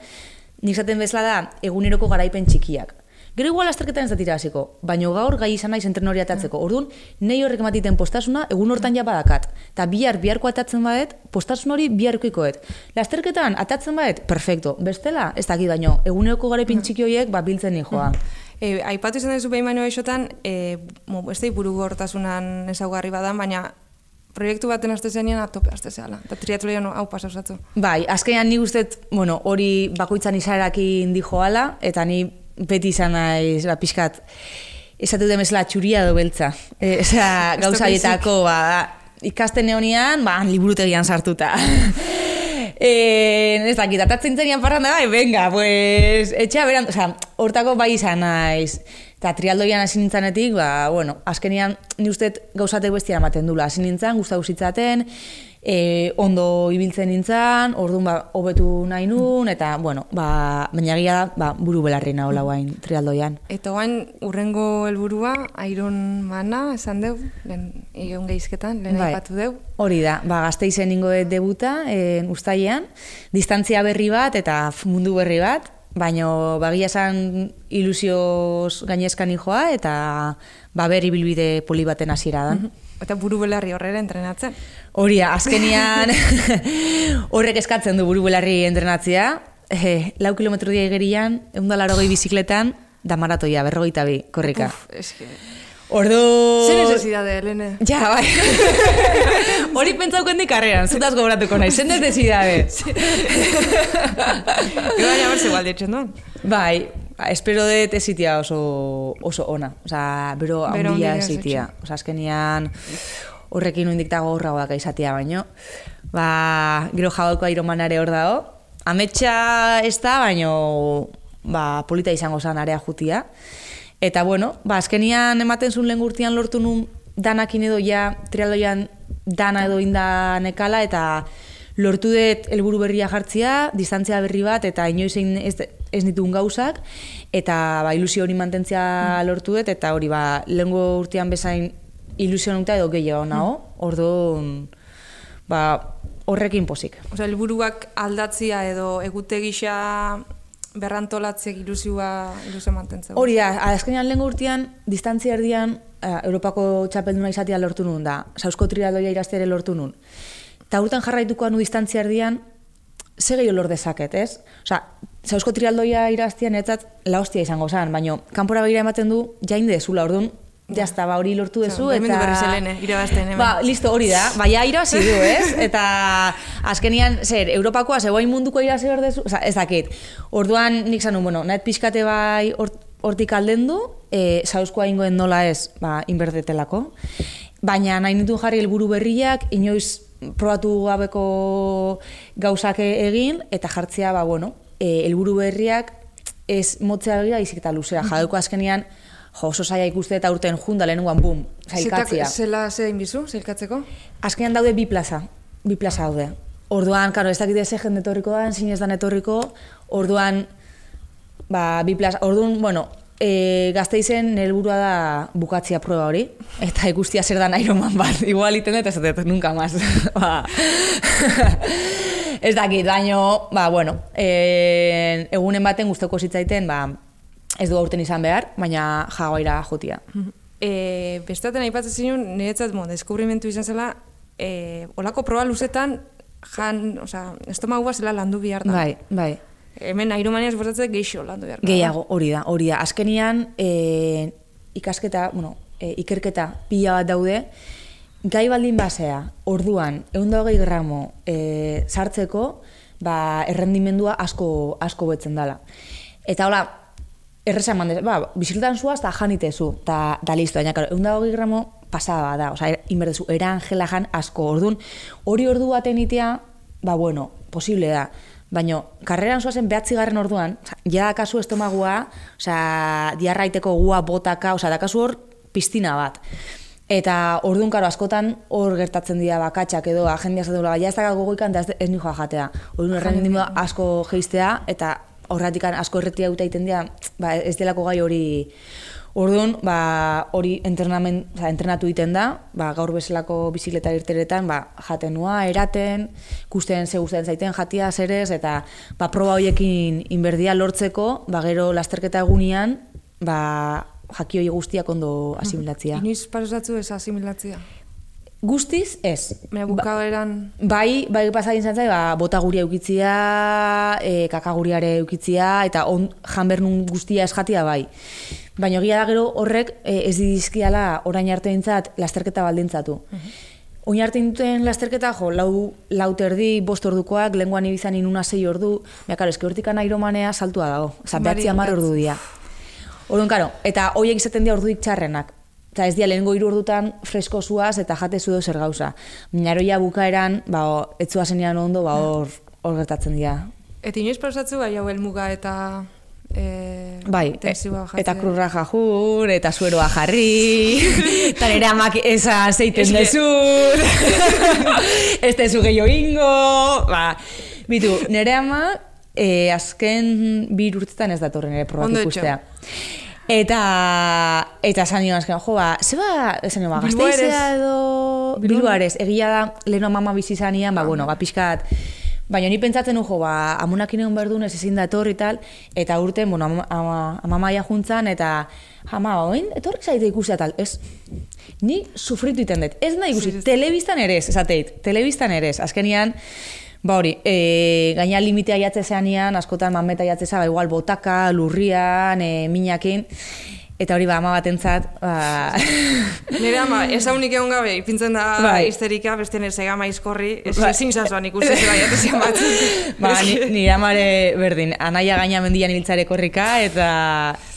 nik zaten bezala da, eguneroko garaipen txikiak. Gero igual azterketan ez da tira hasiko, baino gaur gai izan naiz entrenori atatzeko. Orduan, nei horrek ematiten postasuna, egun hortan ja badakat. Ta bihar biharko atatzen badet, postasun hori biharko ikoet. Lasterketan atatzen badet, perfecto. Bestela, ez dakit baino, eguneroko garaipen txiki horiek ba, biltzen nijoa. E, aipatu izan duzu behin baino esotan, e, mo, ez da buru gortasunan ezaugarri badan, baina proiektu baten aste zenean atope aste zehala. Eta triatloian hau pasa osatzu. Bai, azkenean ni gustet, bueno, hori bakoitzan izarakin dijoala, eta ni beti izan naiz, ba, pixkat, esatu demezela txuria edo beltza. E, osea, (laughs) gauza ba, ikasten neonian, ba, liburutegian sartuta. (laughs) E, ez dakit, atatzen zenian parranda, bai, venga, pues, etxea beran, osea, hortako bai izan naiz. Eta trialdoian hasi nintzanetik, ba, bueno, azkenian ni uste gauzatek bestia ematen dula. Hasi nintzen, gustatu zitzaten, e, ondo ibiltzen nintzen, orduan ba, hobetu nahi nun, eta, bueno, ba, baina egia da, ba, buru belarri nahola guain trialdoian. Eta oain, urrengo helburua Iron Mana, esan deu, lehen egon geizketan, lehen Bai. aipatu deu. Hori da, ba, gazte izen ingo debuta, en, ustailean, distantzia berri bat eta mundu berri bat, baino bagia esan ilusioz gainezkan joa eta ba, berri bilbide poli baten hasiera da. Eta buru belarri horrela entrenatzen. Hori (laughs) azkenian (laughs) horrek eskatzen du buru belarri entrenatzea, e, lau kilometro dia igerian, egun da larogei bizikletan, da maratoia, berrogeita bi, korrika. Uf, eske... Ordu... Zer necesidade, Helene? Ja, bai. (laughs) Hori pentsauken di karreran, zutaz gobratuko nahi, zen necesidade. Ego baina berze igual ditzen duen. Bai, ba, espero dut ez zitia oso, oso ona. Osa, bero handia zitia. Osa, azkenian horrekin undik dago horragoak izatea baino. Ba, gero jabauko airomanare hor dago. Ametsa ez da, baino ba, polita izango zan area jutia. Eta bueno, ba, azkenian ematen zuen lehen gurtian lortu nun danakin edo ja trialoian dana edo indanekala eta lortu dut helburu berria jartzia, distantzia berri bat eta inoiz ez, ez ditun gauzak eta ba, ilusio hori mantentzia lortu dut eta hori ba, lehengo urtean bezain ilusio nuta edo gehiago nago, orduan ba, horrekin pozik. Osa, helburuak aldatzia edo egute gisa berrantolatziek ilusioa ilusio mantentzea. Hori da, azkenean lehen urtean, distantzia erdian, eh, Europako txapelduna izatea lortu nun da, sausko trialdoia iraztea ere lortu nun. Eta urtean jarraituko nu distantzia erdian, ze gehiago lor dezaket, ez? Osa, sausko trialdoia iraztea netzat la hostia izango zen, baino, kanpora begira ematen du, jain dezula, orduan, jazta, ba, hori lortu dezu, Hemen du eta... berriz Helene, irabazten hemen. Ba, listo, hori da. Baina irabazi du, ez? (laughs) Eta azkenian, zer, Europakoa zegoain munduko irabazi behar dezu, oza, ez dakit. Orduan, nik zanun, bueno, nahet pixkate bai hort- hortik alden du, e, zauzkoa ingoen nola ez, ba, inberdetelako. Baina nahi nitu jarri helburu berriak, inoiz probatu gabeko gauzak egin, eta jartzea, ba, bueno, e, helburu berriak ez motzea begira, izik eta luzera. Jadeuko azkenian, jo, oso zaila ikuste eta urten junda lehenengoan, bum, zailkatzia. Zela ze inbizu, zailkatzeko? Azkenean daude bi plaza, bi plaza daude. Orduan, karo, ez dakit ze jende etorriko da, zinez dan etorriko, orduan, ba, bi plaza, orduan, bueno, e, gazteizen helburua da bukatzia proba hori, eta ikustia zer da Ironman bat, (laughs) igual iten dut, ez dut, nunca más. (laughs) ba. ez dakit, baino, ba, bueno, e, egunen baten guztoko zitzaiten, ba, ez du aurten izan behar, baina jagoira jotia. E, bestaten aipatzen zinun, niretzat, bon, deskubrimentu izan zela, e, olako proba luzetan, jan, osea, estomagua zela landu behar da. Bai, bai. Hemen airomaniaz bortatzen geixo landu behar da. Gehiago, hori da, hori da. Azkenian, e, ikasketa, bueno, e, ikerketa pila bat daude, gai baldin basea, orduan, egun hogei gramo e, sartzeko, ba, errendimendua asko, asko betzen dela. Eta hola, erreza eman, dez- ba, biziltan zuaz, eta janitezu, eta da listo, baina, karo, egun hogei gramo pasada da, oza, inberdezu, eran jela jan asko, orduan, hori ordu baten itea, ba, bueno, posible da. Baina, karreran zoazen behatzi garren orduan, oza, ja dakazu estomagua, oza, diarraiteko gua botaka, oza, dakazu hor piztina bat. Eta orduan, karo, askotan hor gertatzen dira bakatxak edo agendia zaten ja ez dakat gogoikan, eta ez, nijoa jatea. Orduan, errendimua asko geistea, eta horretik asko erretia dute egiten dira, ba, ez delako gai hori Orduan, ba, hori entrenamen, oza, entrenatu egiten da, ba, gaur bezalako bizikleta irteretan, ba, jaten nua, eraten, ikusten ze gustatzen zaiten jatia zerez, eta ba, proba horiekin inberdia lortzeko, ba, gero lasterketa egunian, ba, jaki hori guztiak ondo asimilatzia. Inoiz pasatzu ez asimilatzia. Guztiz, ez. Me bukaeran... Bai, bai pasa egin zantzai, ba, bota guria eukitzia, e, kakaguriare eukitzia, eta on, janbernun guztia esjatia bai. Baina egia da gero horrek e, ez dizkiala orain arte dintzat lasterketa baldintzatu. Oin arte duten lasterketa, jo, lau, lau terdi, bost ordukoak, lenguan ibizan inuna sei ordu, ja, karo, eski hortikan airomanea saltua dago, oza, behatzi amar ordu dia. Orduan, karo, eta hoiek izaten dira ordudik txarrenak. Eta ez dia lehenengo hiru ordutan fresko zuaz eta jate zu zer gauza. Minaroia bukaeran, ba, etzua zenean ondo, ba, hor, hor gertatzen dira. Eta inoiz pasatzu gai hau helmuga eta... E, Bai, e- eta krurra jajur, eta sueroa jarri, (laughs) eta nire amak eza zeiten Eske- dezur, (laughs) ez dezu gehiago ingo, ba, bitu, nire ama, e, azken bi urtetan ez datorren ere probak Ondo etxo. Eta, eta esan nion azken, jo, ba, zeba, esan nion, ba, gazteizea edo eres, egia da, leheno mama bizi zanean, Ah. ba, bueno, ba, pixkat, Baina ni pentsatzen ujo, ba, amunakin egon behar duen ez ezin da etorri tal, eta urten, bueno, ama, ama, amamaia juntzan, eta ama, oin, etorrik zaite ikustea tal, ez, ni sufritu iten dut, ez nahi ikusi, Zer- telebistan ere ez, esateit, telebistan ere ez, azkenian, ba hori, e, gaina limitea jatze zeanian, askotan mameta jatze za, ba, igual botaka, lurrian, e, minakin, Eta hori ba, ama batentzat, ba... (laughs) Nire ama, esaunik egon gabe, ipintzen da Bai. histerika, beste nire segama izkorri, ez Bai. ezin zazuan ikusi zela jatezian bat. (laughs) Ba, ni, nire amare berdin, anaia gaina mendian ibiltzare korrika, eta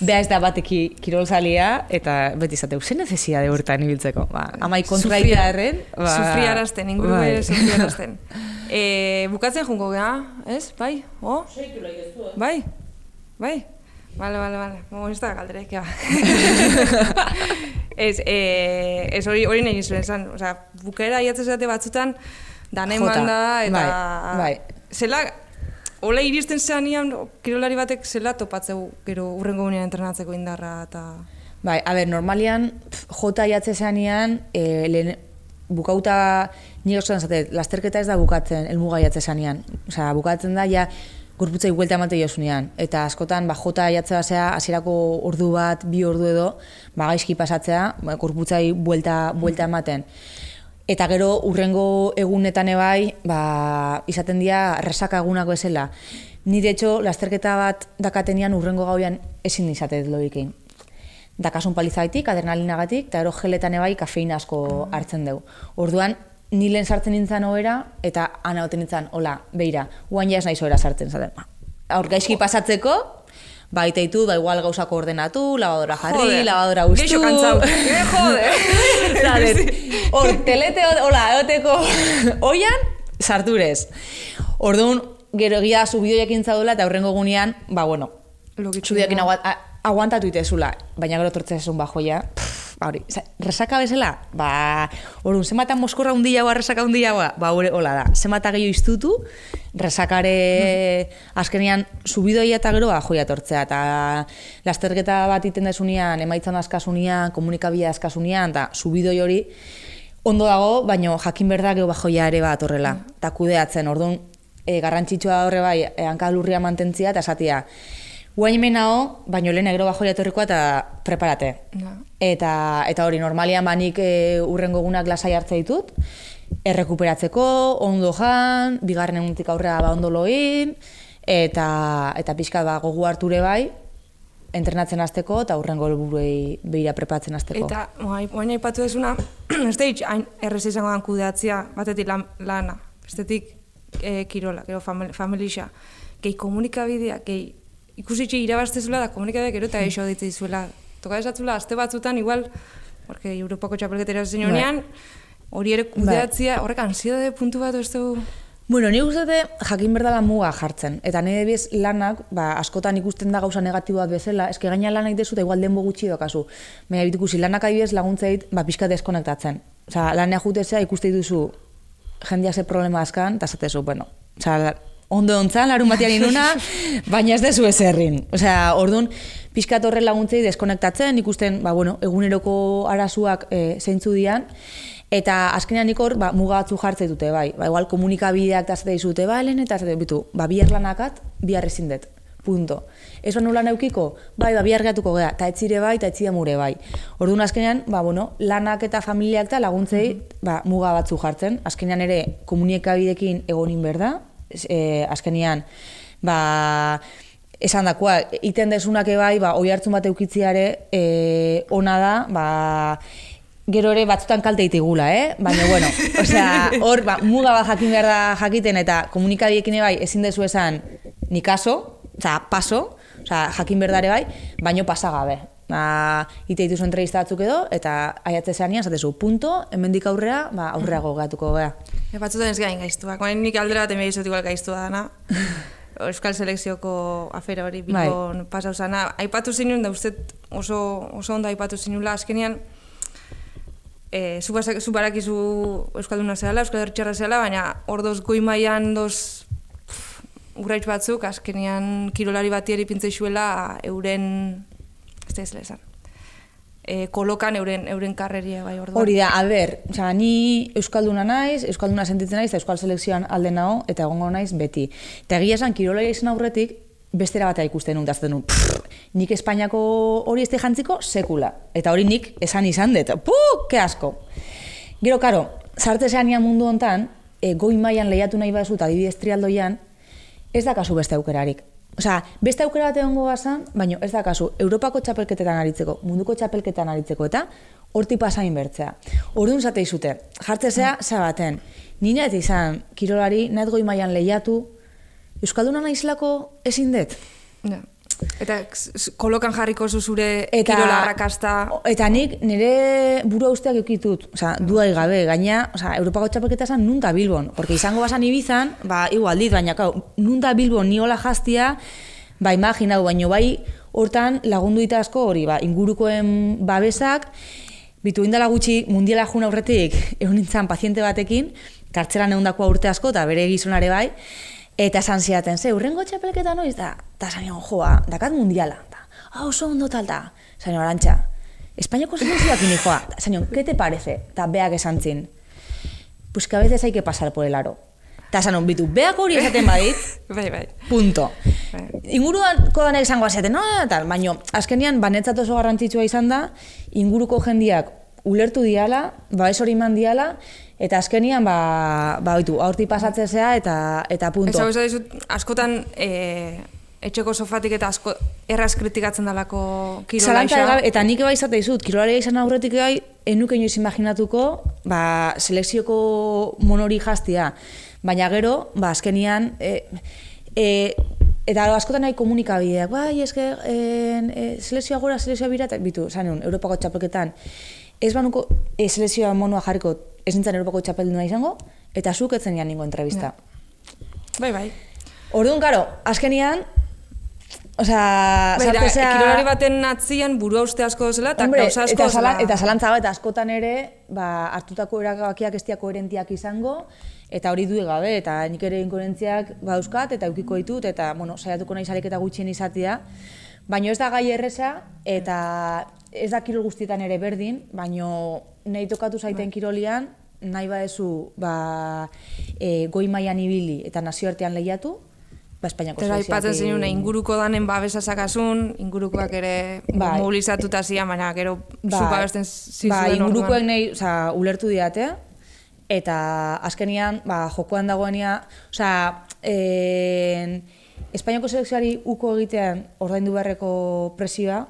beha ez da bateki kirolzalia, eta beti zateu, zen necesia de hortan ibiltzeko. Ba, amai kontraita erren, ba, Sufriarazten, inguru bai. bai. (laughs) sufriarazten. e, bukatzen jungo gea, ez? Bai? O? Bai? Bai? Vale, vale, vale. Mo, (laughs) ez da galderek, ja. ez, e, ez hori, hori nahi nizuen esan. Osa, bukera iatzen zate batzutan, dana Jota, eman da, eta... bai, bai. Zela, hola iristen zeanian, kirolari batek zela topatzeu gero urrengo gunean entrenatzeko indarra, eta... Bai, a ber, normalian, pf, jota jatze zanean, e, lehen, bukauta, nire osoan zate, lasterketa ez da bukatzen, elmuga jatze zanean. Osea, bukatzen da, ja, gorputzai buelta emate josunean. Eta askotan, ba, jota jatze basea, hasierako ordu bat, bi ordu edo, ba, gaizki pasatzea, ba, gorputzai buelta, buelta ematen. Eta gero, urrengo egunetan ebai, ba, izaten dira resaka egunak bezala. Ni, de hecho, lasterketa bat dakatenian urrengo gauian ezin izatet logikein dakasun palizaitik, adrenalinagatik, eta ero geletan ebai kafeina asko hartzen dugu. Orduan, ni lehen sartzen nintzen ohera, eta ana oten nintzen, hola, beira, guain ja ez naiz ohera sartzen zaten. Aur gaizki pasatzeko, ba, iteitu, da igual gauzako ordenatu, lavadora jarri, Joder, lavadora ustu. Geixo kantzau. (laughs) Eh, jode. (laughs) (laughs) Hor, telete, hola, eoteko oian, sarturez. Orduan, gero egia zubidoiak intzadola, eta aurrengo gunean, ba, bueno, a- aguantatu itezula, baina gero tortzen esun bajoia, pff, ba hori, resaka bezala, ba, orun, zemata moskorra hundia hau, resaka hundia hau, ba, hori, hola da, zemata gehiago iztutu, resakare azkenean subidoia eta gero bajoia tortzea, eta lasterketa bat iten desunean, emaitzan askasunean, komunikabia askasunean, eta subidoi hori, ondo dago, baino jakin berda gero bajoia ere bat horrela, eta kudeatzen, orduan, e, garrantzitsua horre bai, e, hankalurria mantentzia eta esatia, guain menao, baino lehen gero bajoia etorrikoa eta preparate. Ja. Eta, eta hori, normalian banik e, urrengo egunak lasai hartze ditut, errekuperatzeko, ondo jan, bigarren egunetik aurrera ba ondo loin, eta, eta pixka ba, gogu harture bai, entrenatzen hasteko eta urrengo helburuei beira prepatzen hasteko. Eta, oain aipatu dezuna, (clears throat) ez da hain errez izango dan kudeatzea, batetik lan, lana, bestetik e, kirola, gero famil, familixa, gehi komunikabidea, gehi ikusitxe irabaztezula da komunikabideak gero eta (laughs) eixo ditze dizuela. Toka esatzula, aste batzutan, igual, porque Europako txapelketera zen honean, hori ere kudeatzea, horrek ansiedade puntu bat ez du... Bueno, ni dut jakin berdala muga jartzen. Eta nire bez lanak, ba, askotan ikusten da gauza negatibo bat bezala, eske gaina lanak dezu eta igual denbo gutxi dokazu. Baina bitukusi lanak adibidez laguntzeit, ba, pixka deskonektatzen. Osa, lanea jutezea ikuste duzu jendeak ze problema azkan, eta zatezu, bueno, osa, ondo ontzan, larun batian inuna, (laughs) baina ez dezu ezerrin. Osea, orduan, pixkat horre laguntzei deskonektatzen, ikusten, ba, bueno, eguneroko arazuak e, zeintzu dian, Eta azkenean ikor, ba, muga batzu jartze dute, bai. Ba, igual komunikabideak eta zate dizute, ba, lehen eta zate, bitu, ba, bihar lanakat, bihar ezin dut. Punto. Ez ba nola neukiko? Bai, ba, bihar gehiatuko gea, eta etzire bai, eta etzide mure bai. Orduan azkenean, ba, bueno, lanak eta familiak eta laguntzei, ba, muga batzu jartzen. Azkenean ere, komunikabidekin egonin behar da. E, azkenean, ba, esan dakoa, iten desunak ebai, ba, oi hartzun bat eukitziare, e, ona da, ba, gero ere batzutan kalte itigula, eh? Baina, bueno, osea, hor, ba, muga bat jakin behar da jakiten eta komunikabiekin bai ezin dezu esan ni kaso, osea, paso, osea, jakin behar da ere bai, baino pasa gabe. Ba, ite dituzu entrevista batzuk edo, eta aiatze zeanian, zatezu, punto, hemendik aurrera, ba, aurreago gatuko gea. E, batzutan ez gain gaiztuak, nik aldera bat igual gaiztua dana. (laughs) Euskal selekzioko afera hori bilbon Bai. pasau zana. Aipatu zinuen, da uste oso, oso ondo aipatu zinula, azkenean, e, zu, basak, zu barakizu Euskalduna zehala, Euskal Hertxarra zehala, baina hor doz goi mailan doz pff, urraitz batzuk, azkenean kirolari bati eri zuela euren, ez da ez lezan, e, kolokan euren, euren karreria bai orduan. Hori da, a ber, osea, ni Euskalduna naiz, Euskalduna sentitzen naiz, eta Euskal Selekzioan alde nago, eta egongo naiz beti. Eta egia esan, kirolaria izan aurretik, bestera batea ikusten nun, da zaten nun, "Pff, nik Espainiako hori ez jantziko sekula. Eta hori nik esan izan dut, puh, ke asko. Gero, karo, zarte zeanian mundu hontan, e, goi mailan lehiatu nahi bazu eta adibidez trialdoian, ez da kasu beste aukerarik. Osea, beste aukera bat egongo bazan, baina ez da kasu, Europako txapelketetan aritzeko, munduko txapelketan aritzeko, eta horti pasain bertzea. Orduan zate izute, jartzezea, zabaten, nina ez izan, kirolari, nahet goi mailan lehiatu, Euskalduna naizlako ezin dut. Ja. Eta kolokan jarriko zu zure Eta, kirola arrakasta. Eta nik nire buru usteak eukitut, osea, duai gabe, gaina, osea, Europako txapelketa esan nunta Bilbon, porque izango basan ibizan, ba, igual dit, baina, kau, nunta Bilbon niola jaztia, ba, imaginau, baino bai, hortan lagundu dita asko hori, ba, ingurukoen babesak, bitu indala gutxi mundiala jun aurretik, egon nintzen paziente batekin, kartzelan egundakoa urte asko, eta bere gizonare bai, Eta esan ziaten, ze, urrengo txapelketa noiz da? Eta zanion, joa, dakat mundiala. Ta, ah, oso ondo talta. Zanion, arantxa, Espainiako selekzioak ini joa. Ta, Zanion, ¿qué te parece? Ta beak esan zin. Pues que a veces hay que pasar por el aro. Ta zanion, bitu, beak hori esaten badit, (laughs) Bai, bai. punto. Bai. Inguruan kodanek izango aziaten, no, tal, baino, azkenian, banetzat oso garrantzitsua izan da, inguruko jendiak ulertu diala, babes hori eman diala, eta azkenian, ba, ba, oitu, aurti pasatzezea, eta, eta punto. Ez hau dizut, askotan e, etxeko sofatik eta asko erraz kritikatzen dalako kirola Zalantza isa. gabe, eta nik bai izate dizut, kirolaria izan aurretik bai, enuke inoiz imaginatuko, ba, selekzioko monori jaztia. Baina gero, ba, azkenian, e, e, eta askotan nahi komunikabideak, bai, eske, e, selekzioa gora, selekzioa bira, eta bitu, zanun, Europako txapelketan, ez banuko e, selekzioa monoa jarriko, ez nintzen Europako txapelduna izango, eta zuk etzen ningo entrevista. Bai, bai. Orduan, karo, azkenian, Osea, Bai, da, sartzea- kirolari baten atzian burua uste asko zela, eta gauza asko eta, zala, zela. eta zalantza bat askotan ere, ba, hartutako erabakiak ez dira koherentiak izango, eta hori du gabe, eta nik ere inkoherentziak bauzkat, eta eukiko ditut, eta, bueno, saiatuko nahi eta gutxien izatea, baina ez da gai erresa, eta ez da kirol guztietan ere berdin, baino nahi tokatu zaiten kirolian, nahi badezu, ba, e, goi mailan ibili eta nazioartean lehiatu, ba, Espainiako Eta aipatzen zenun, inguruko danen babesa sakasun, ingurukoak ere Bai. mobilizatuta zian, baina gero Ba, babesten zizuen ba, ingurukoek nahi, oza, ulertu diate, eta azkenian, ba, jokoan dagoenia, oza, en, Espainiako selekzioari uko egitean ordaindu beharreko presioa,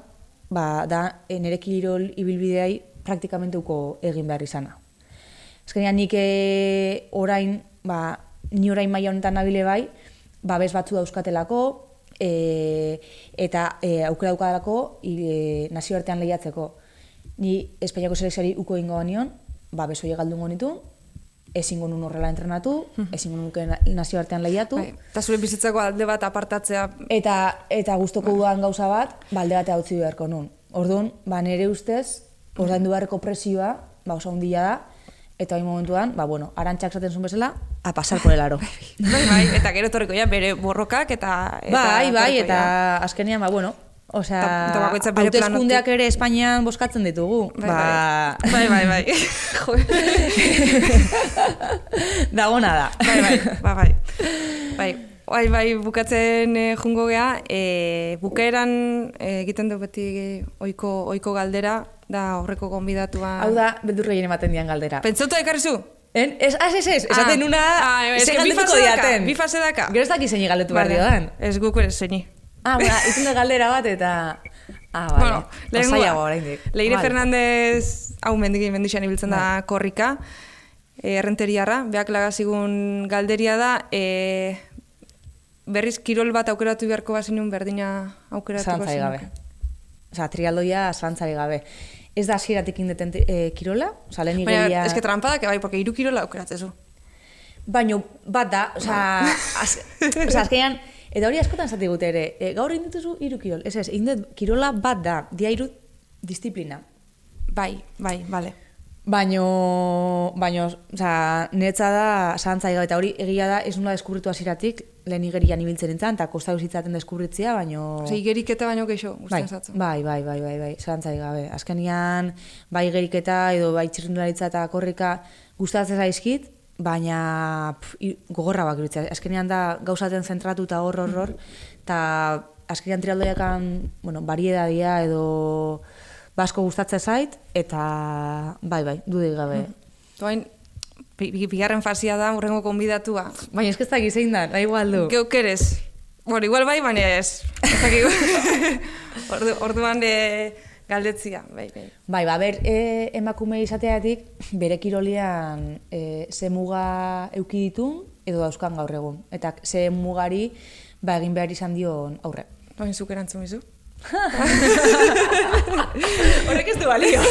ba, da, e, nire kirol ibilbideai praktikamente uko egin behar izana. Azkenean nik eh, orain, ba, ni orain maila honetan nabile bai, babes batzu dauzkatelako, e, eta e, aukera daukadalako e, nazioartean lehiatzeko. Ni Espainiako selekzioari uko ingo nion, babes hori galdungo nitu, ezingo nun horrela entrenatu, ezingo nuke na- nazioartean lehiatu, Bai, Eta zure bizitzako alde bat apartatzea eta eta gustoko dudan gauza bat, balde batea utzi beharko nun. Orduan, ba nere ustez, ordaindu beharreko presioa, ba oso handia da, eta hain momentuan, ba bueno, arantxak esaten zuen bezala, a pasar por el aro. (laughs) Bai, bai, eta gero etorriko ja bere borrokak eta... eta bai, bai, eta ja. azkenean, ba bueno, osea, hauteskundeak ere Espainian boskatzen ditugu. Bai, ba, bai, bai, bai. (laughs) Jo. dagona da. bai, bai, bai, bai. Bai, bai, bai, bukatzen e, jungo gea, e, bukaeran eh, egiten du beti oiko, oiko galdera, da horreko gonbidatua. Hau da, beldur gehien ematen dian galdera. Pentsauta ekarri zu? En, ez, ez, ez, ez, esaten una, ah, eske bi fase daka. Bi fase daka. Gero ez daki zein galdetu behar diodan. Ez guk ere zeini. Ah, bueno, izan galdera bat eta... Ah, vale. Bueno, Pasaiago oraindik. Leire Vale. Fernandez, hau mendiki mendixan ibiltzen da korrika, e, errenteriarra, beak lagazigun galderia da, e, berriz kirol bat aukeratu beharko bazinun berdina aukeratuko Zalantzari gabe. Osa, trialdoia zalantzari gabe. Ez da hasieratik indeten e, kirola, osa, lehen Baina, igeria... eske trampa da, bai, porque hiru kirola aukeratzezu. Baino, bat da, osa, az, osa, azkenean, eta hori askotan zati gute ere, e, gaur egin dituzu hiru kirol, ez ez, egin dut kirola bat da, dia hiru disiplina. Bai, bai, bale. Baino, baino, oza, niretza da zalantzai gabe, eta hori egia da, ez nula deskubritu hasieratik lehen igerian ibiltzen nintzen, eta kosta zitzaten deskubritzia, baino... Ose, igeriketa baino keixo, Bai, zatzu. bai, bai, bai, bai, bai, zalantzari gabe. Azkenian, bai geriketa edo bai txirrindularitza eta korrika gustatzen zaizkit, baina pf, gogorra bak iruditzea. Azkenean da gauzaten zentratu eta hor, hor, hor, eta azkenean trialdoiakan, bueno, bariedadia edo basko gustatzen zait, eta bai, bai, dudik gabe. Toain, bi- bigarren fasia da, urrengo konbidatua. Baina ez que ez dakit zein da, nahi igual du. Geuk erez, Bueno, igual bai, baina ez. Ez. (laughs) Ordu, orduan e, galdetzia, bai, bai. Bai, ba, ber, e, emakume izateatik, bere kirolian e, ze muga euki ditun, edo dauzkan gaur egun. Eta ze mugari, ba, egin behar izan dion aurre. Baina zuk erantzun bizu. (laughs) (laughs) Horrek ez du balio.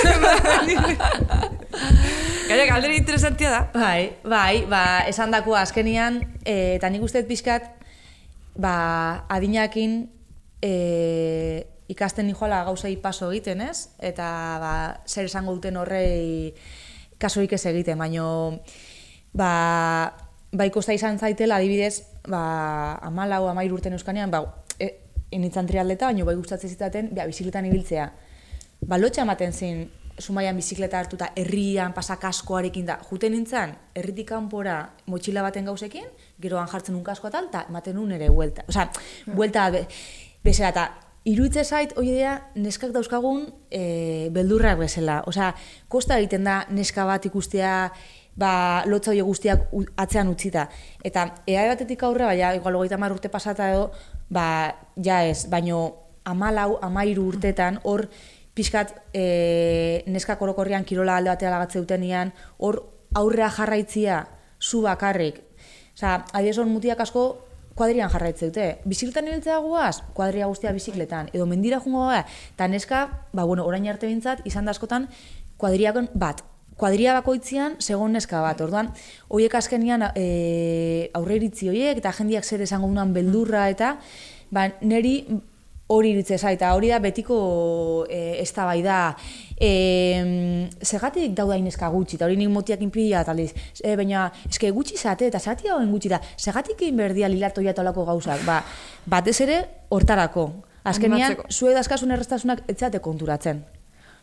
Gaia, galdera interesantia da. Bai, bai, ba, esan dako azkenian, e, eta nik uste pixkat, ba, adinakin e, ikasten nijoala gauzei paso egiten, ez? Eta ba, zer esango duten horrei kasoik ez egiten, baino ba, ba ikosta izan zaitela, adibidez, ba, amalau, amair urten euskanean, ba, e, enitzan trialdeta, baino bai gustatzen zitaten, ba, bizikletan ibiltzea. Ba, lotxa ematen zin, sumaian bizikleta hartuta herrian pasak askoarekin da. Juten nintzen, herritik kanpora motxila baten gauzekin, geroan jartzen un kasko tal, eta ematen un ere buelta. Osea, buelta be, bezala, eta iruitze zait, hoi idea, neskak dauzkagun e, beldurrak bezala. Osea, kosta egiten da neska bat ikustea, ba, lotza hori guztiak atzean utzita. Eta ea batetik aurre, baina, igual hogeita urte pasata edo, ba, ja ez, baino amalau, amairu urtetan, hor, pixkat e, neska korokorrian kirola alde batea lagatze dutenean, hor aurrea jarraitzia zu bakarrik. Osa, adiez hor mutiak asko kuadrian jarraitze dute. Bizikletan ibiltzea guaz, kuadria guztia bizikletan. Edo mendira jungo gara, eta neska, ba, bueno, orain arte bintzat, izan da askotan, kuadriakon bat. Kuadria bakoitzian, segon neska bat. Orduan, horiek azkenian e, aurre iritzi horiek, eta jendiak zer esango dunan beldurra, eta ba, neri hori iritze zaita, hori da betiko e, ez da bai da. E, segatik dauda ineska gutxi, eta hori nik motiak inpidia taliz. E, baina, eske gutxi zate, eta zati hauen gutxi da. Segatik egin berdia lilartoia talako gauzak. Ba, batez ere, hortarako. Azkenian, zue dazkasun errestasunak etzate konturatzen.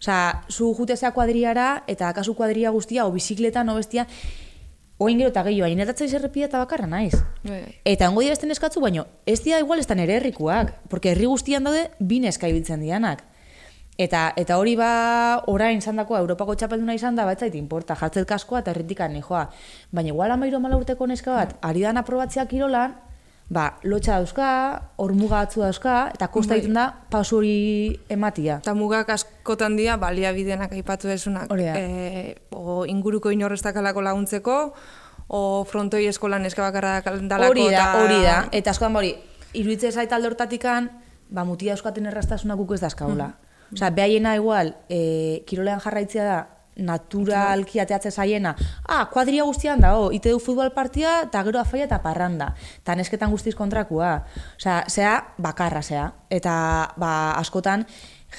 Osa, zu jutezea kuadriara, eta akasu kuadria guztia, o bizikletan, o bestia, oin gero eta gehiago, hain erratzai zerrepia eta bakarra naiz. Bai, bai. Eta ongo dira eskatzu, baino, ez dira igual ez ere herrikuak, porque herri guztian daude bine eska ibiltzen dianak. Eta, eta hori ba, orain zandakoa, Europako txapelduna izan da, batzait, importa, jartzet kaskoa eta herritikan nijoa. Baina igual amairu amala urteko neska bat, ari dan aprobatziak kirolan, ba, lotxa dauzka, hor muga atzu dauzka, eta kosta Bai. egiten da, pausu hori ematia. Eta mugak askotan dira, baliabidenak aipatu desunak. E, o inguruko inorrestakalako laguntzeko, o frontoi eskolan neska bakarra dalako. Hori da, hori da. Eta askoan hori, iruditzen zait alde hortatikan, ba, mutia euskaten errastasunak guk ez dazkaula. Mm. Osea, behaiena igual, e, kirolean jarraitzea da, naturalki ateatze zaiena, ah, kuadria guztian da, oh, ite du futbol partia, eta gero afaia eta parranda. Eta nesketan guztiz kontrakua. Osea, zea, bakarra zea. Eta, ba, askotan,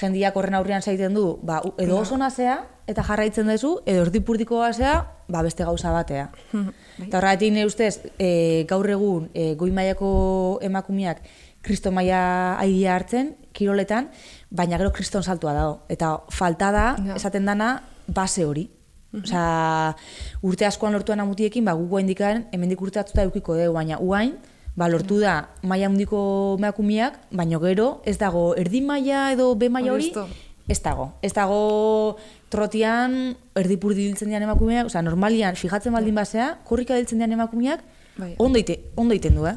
jendiak horren aurrean zaiten du, ba, edo oso zea, eta jarraitzen duzu, edo erdipurdikoa zea, ba, beste gauza batea. (laughs) Eta horregatik nire ustez, e, gaur egun e, goi mailako emakumeak kristo maila aidia hartzen, kiroletan, baina gero kriston saltua dago. Eta falta da, Ja. esaten dana, base hori. Osea, urte askoan lortuan amutiekin, ba, gugu indikan, hemendik urte atzuta eukiko dugu, baina uain, ba, lortu da maila handiko emakumeak, baina gero ez dago erdi maila edo B maila Hori ez da. ez dago. Ez dago trotian erdipurdi diltzen dian emakumeak, osea, normalian, fijatzen baldin basea, korrika diltzen dian emakumeak, Bai. ondo, ite, ondo iten du, eh?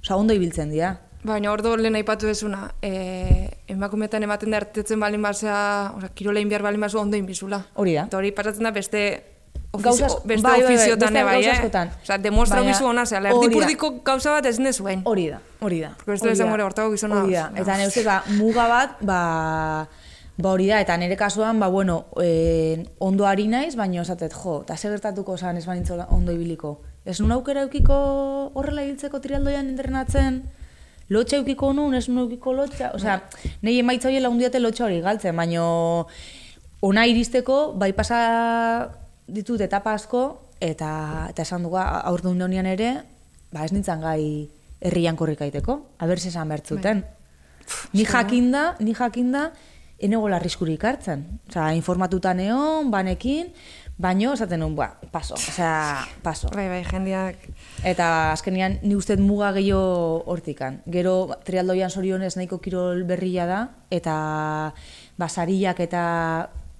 Osea, ondo ibiltzen dira. Baina ordo lehen aipatu desuna, e, emakumetan ematen da ertetzen balin basea, osea, kirolein behar balin basu ondo inbizula. Hori da. Eta hori pasatzen da beste Gauzas- beste bai, bai, bai, ofiziotan beste ere bai, gauza eh? Osea, demostra bizu ona, zela, hori da. erdipurdiko gauza bat ez nezuen. Hori da, hori da. Porque beste da. ere hortako gizona Hori da, eta ustez, ba, muga bat, ba, ba hori da, eta nire kasuan, ba, bueno, e, ondo ari naiz, baina esatet, jo, eta zer gertatuko zan ez banintzola ondo ibiliko. Ez nun aukera eukiko horrela ibiltzeko trialdoian entrenatzen, lotxa eukiko nun, ez nun eukiko lotxa, osea, nahi emaitza hori lagundiate lotxa hori galtzen, baina ona iristeko, bai pasa ditut etapa asko, eta, eta esan dugu aurdu indonian ere, ba ez nintzen gai herrian korrikaiteko, aber esan bertzuten. Ni jakinda, ni jakinda, enegola arriskurik hartzen. Osea, informatuta neon, banekin, baino, esaten nuen, ba, paso, osea, paso. Bai, bai, jendeak... Eta azkenean ni uste dut muga gehiago hortikan. Gero trialdoian sorionez nahiko kirol berria da, eta basariak eta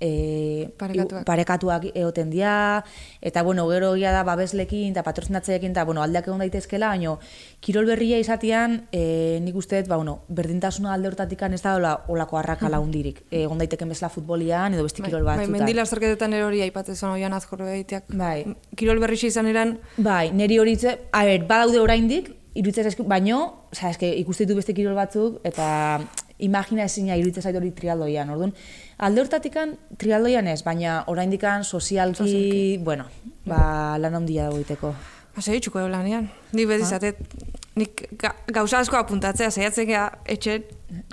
e, Parekatuak. parekatuak egoten dira, eta bueno, gero egia da babeslekin eta patrozinatzeekin eta bueno, aldeak egon daitezkela, baina kirol berria izatean, e, nik uste dut, ba, bueno, berdintasuna alde hortatik ez da hola, olako arrakala hundirik. E, egon daiteken bezala futbolian edo beste kirol bai, batzutan. mendila azterketetan ere hori aipatzen oian azkorro egiteak. Bai. Kirol berri izan eran, Bai, neri hori a ber, badaude oraindik, iruditzen baino, oza, eske, ikuste ditu beste kirol batzuk, eta imagina ezina iruditzen zait hori trialdoian, orduan. Alde hortatikan, trialdoian ez, baina oraindikan sozialki, bueno, ba, lan handia dago egiteko. ba, segitxuko edo lanean. Ni beti izatet, nik ga, gauza asko apuntatzea, saiatzen gea, etxe,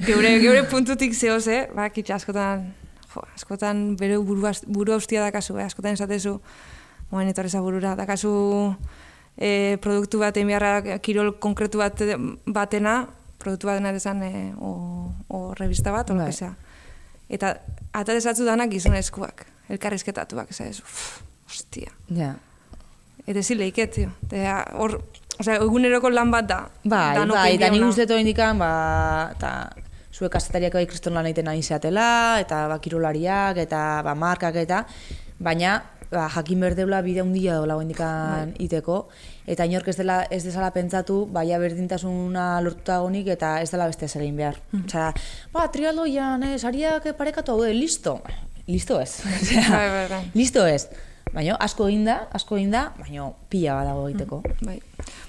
geure, geure puntutik zehoze, ba, kitxa askotan, jo, askotan bere buru, buru haustia dakazu, eh? askotan esatezu, moen etorreza burura, dakazu e, produktu bat egin beharra, kirol konkretu bat batena, produktu batena esan e, o, o revista bat, o Bai. sea. Eta atadezatzu danak gizonezkoak, elkarrizketatuak, ez ez, hostia. Ja. Eta ezin leiket, tio. Eta hor, osea, eguneroko lan bat da. Bai, Danok bai, eta nik uste indikan, ba, eta zuek kazetariak bai kriston lan egiten ari zeatela, eta ba, kirolariak, eta ba, markak eta, baina ba, jakin berdeula bide handia dola indikan Bai. iteko, eta inork ez dela ez dezala pentsatu, baia berdintasuna lortuta gonik, eta ez dela beste zer egin behar. Mhm. Osea, ba, trialdoian, eh, sariak parekatu haude, listo. Listo ez. (laughs) Osea, Bai, bai, bai. Listo ez. Baina asko egin da, asko egin da, baina pila badago egiteko. Bai.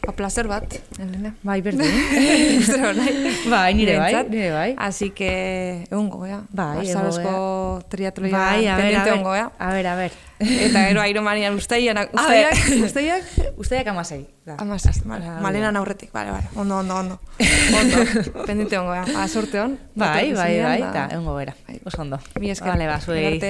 Ba, placer bat, Elena. Bai, berdin. (laughs) Gustero nahi. Bai, nire bai, nire bai. Así que, egongo, gea. Bai, Barzarozko triatloia Bai, a ber, a pendiente ber, egongo, gea. a ber, a ber. Eta gero Ironmanian usteian, (laughs) A usteiak, usteiak, Usteiak amasei. da. Amasei, vale. Ah, Malenan aurretik, vale, vale. Ondo, ondo, ondo. Ondo, pendiente ongo, Ba, sorte hon. Bai, bai, bai, da. eta egongo bera. Bai. Oso ondo. Mi esker. Vale, ba, zuei.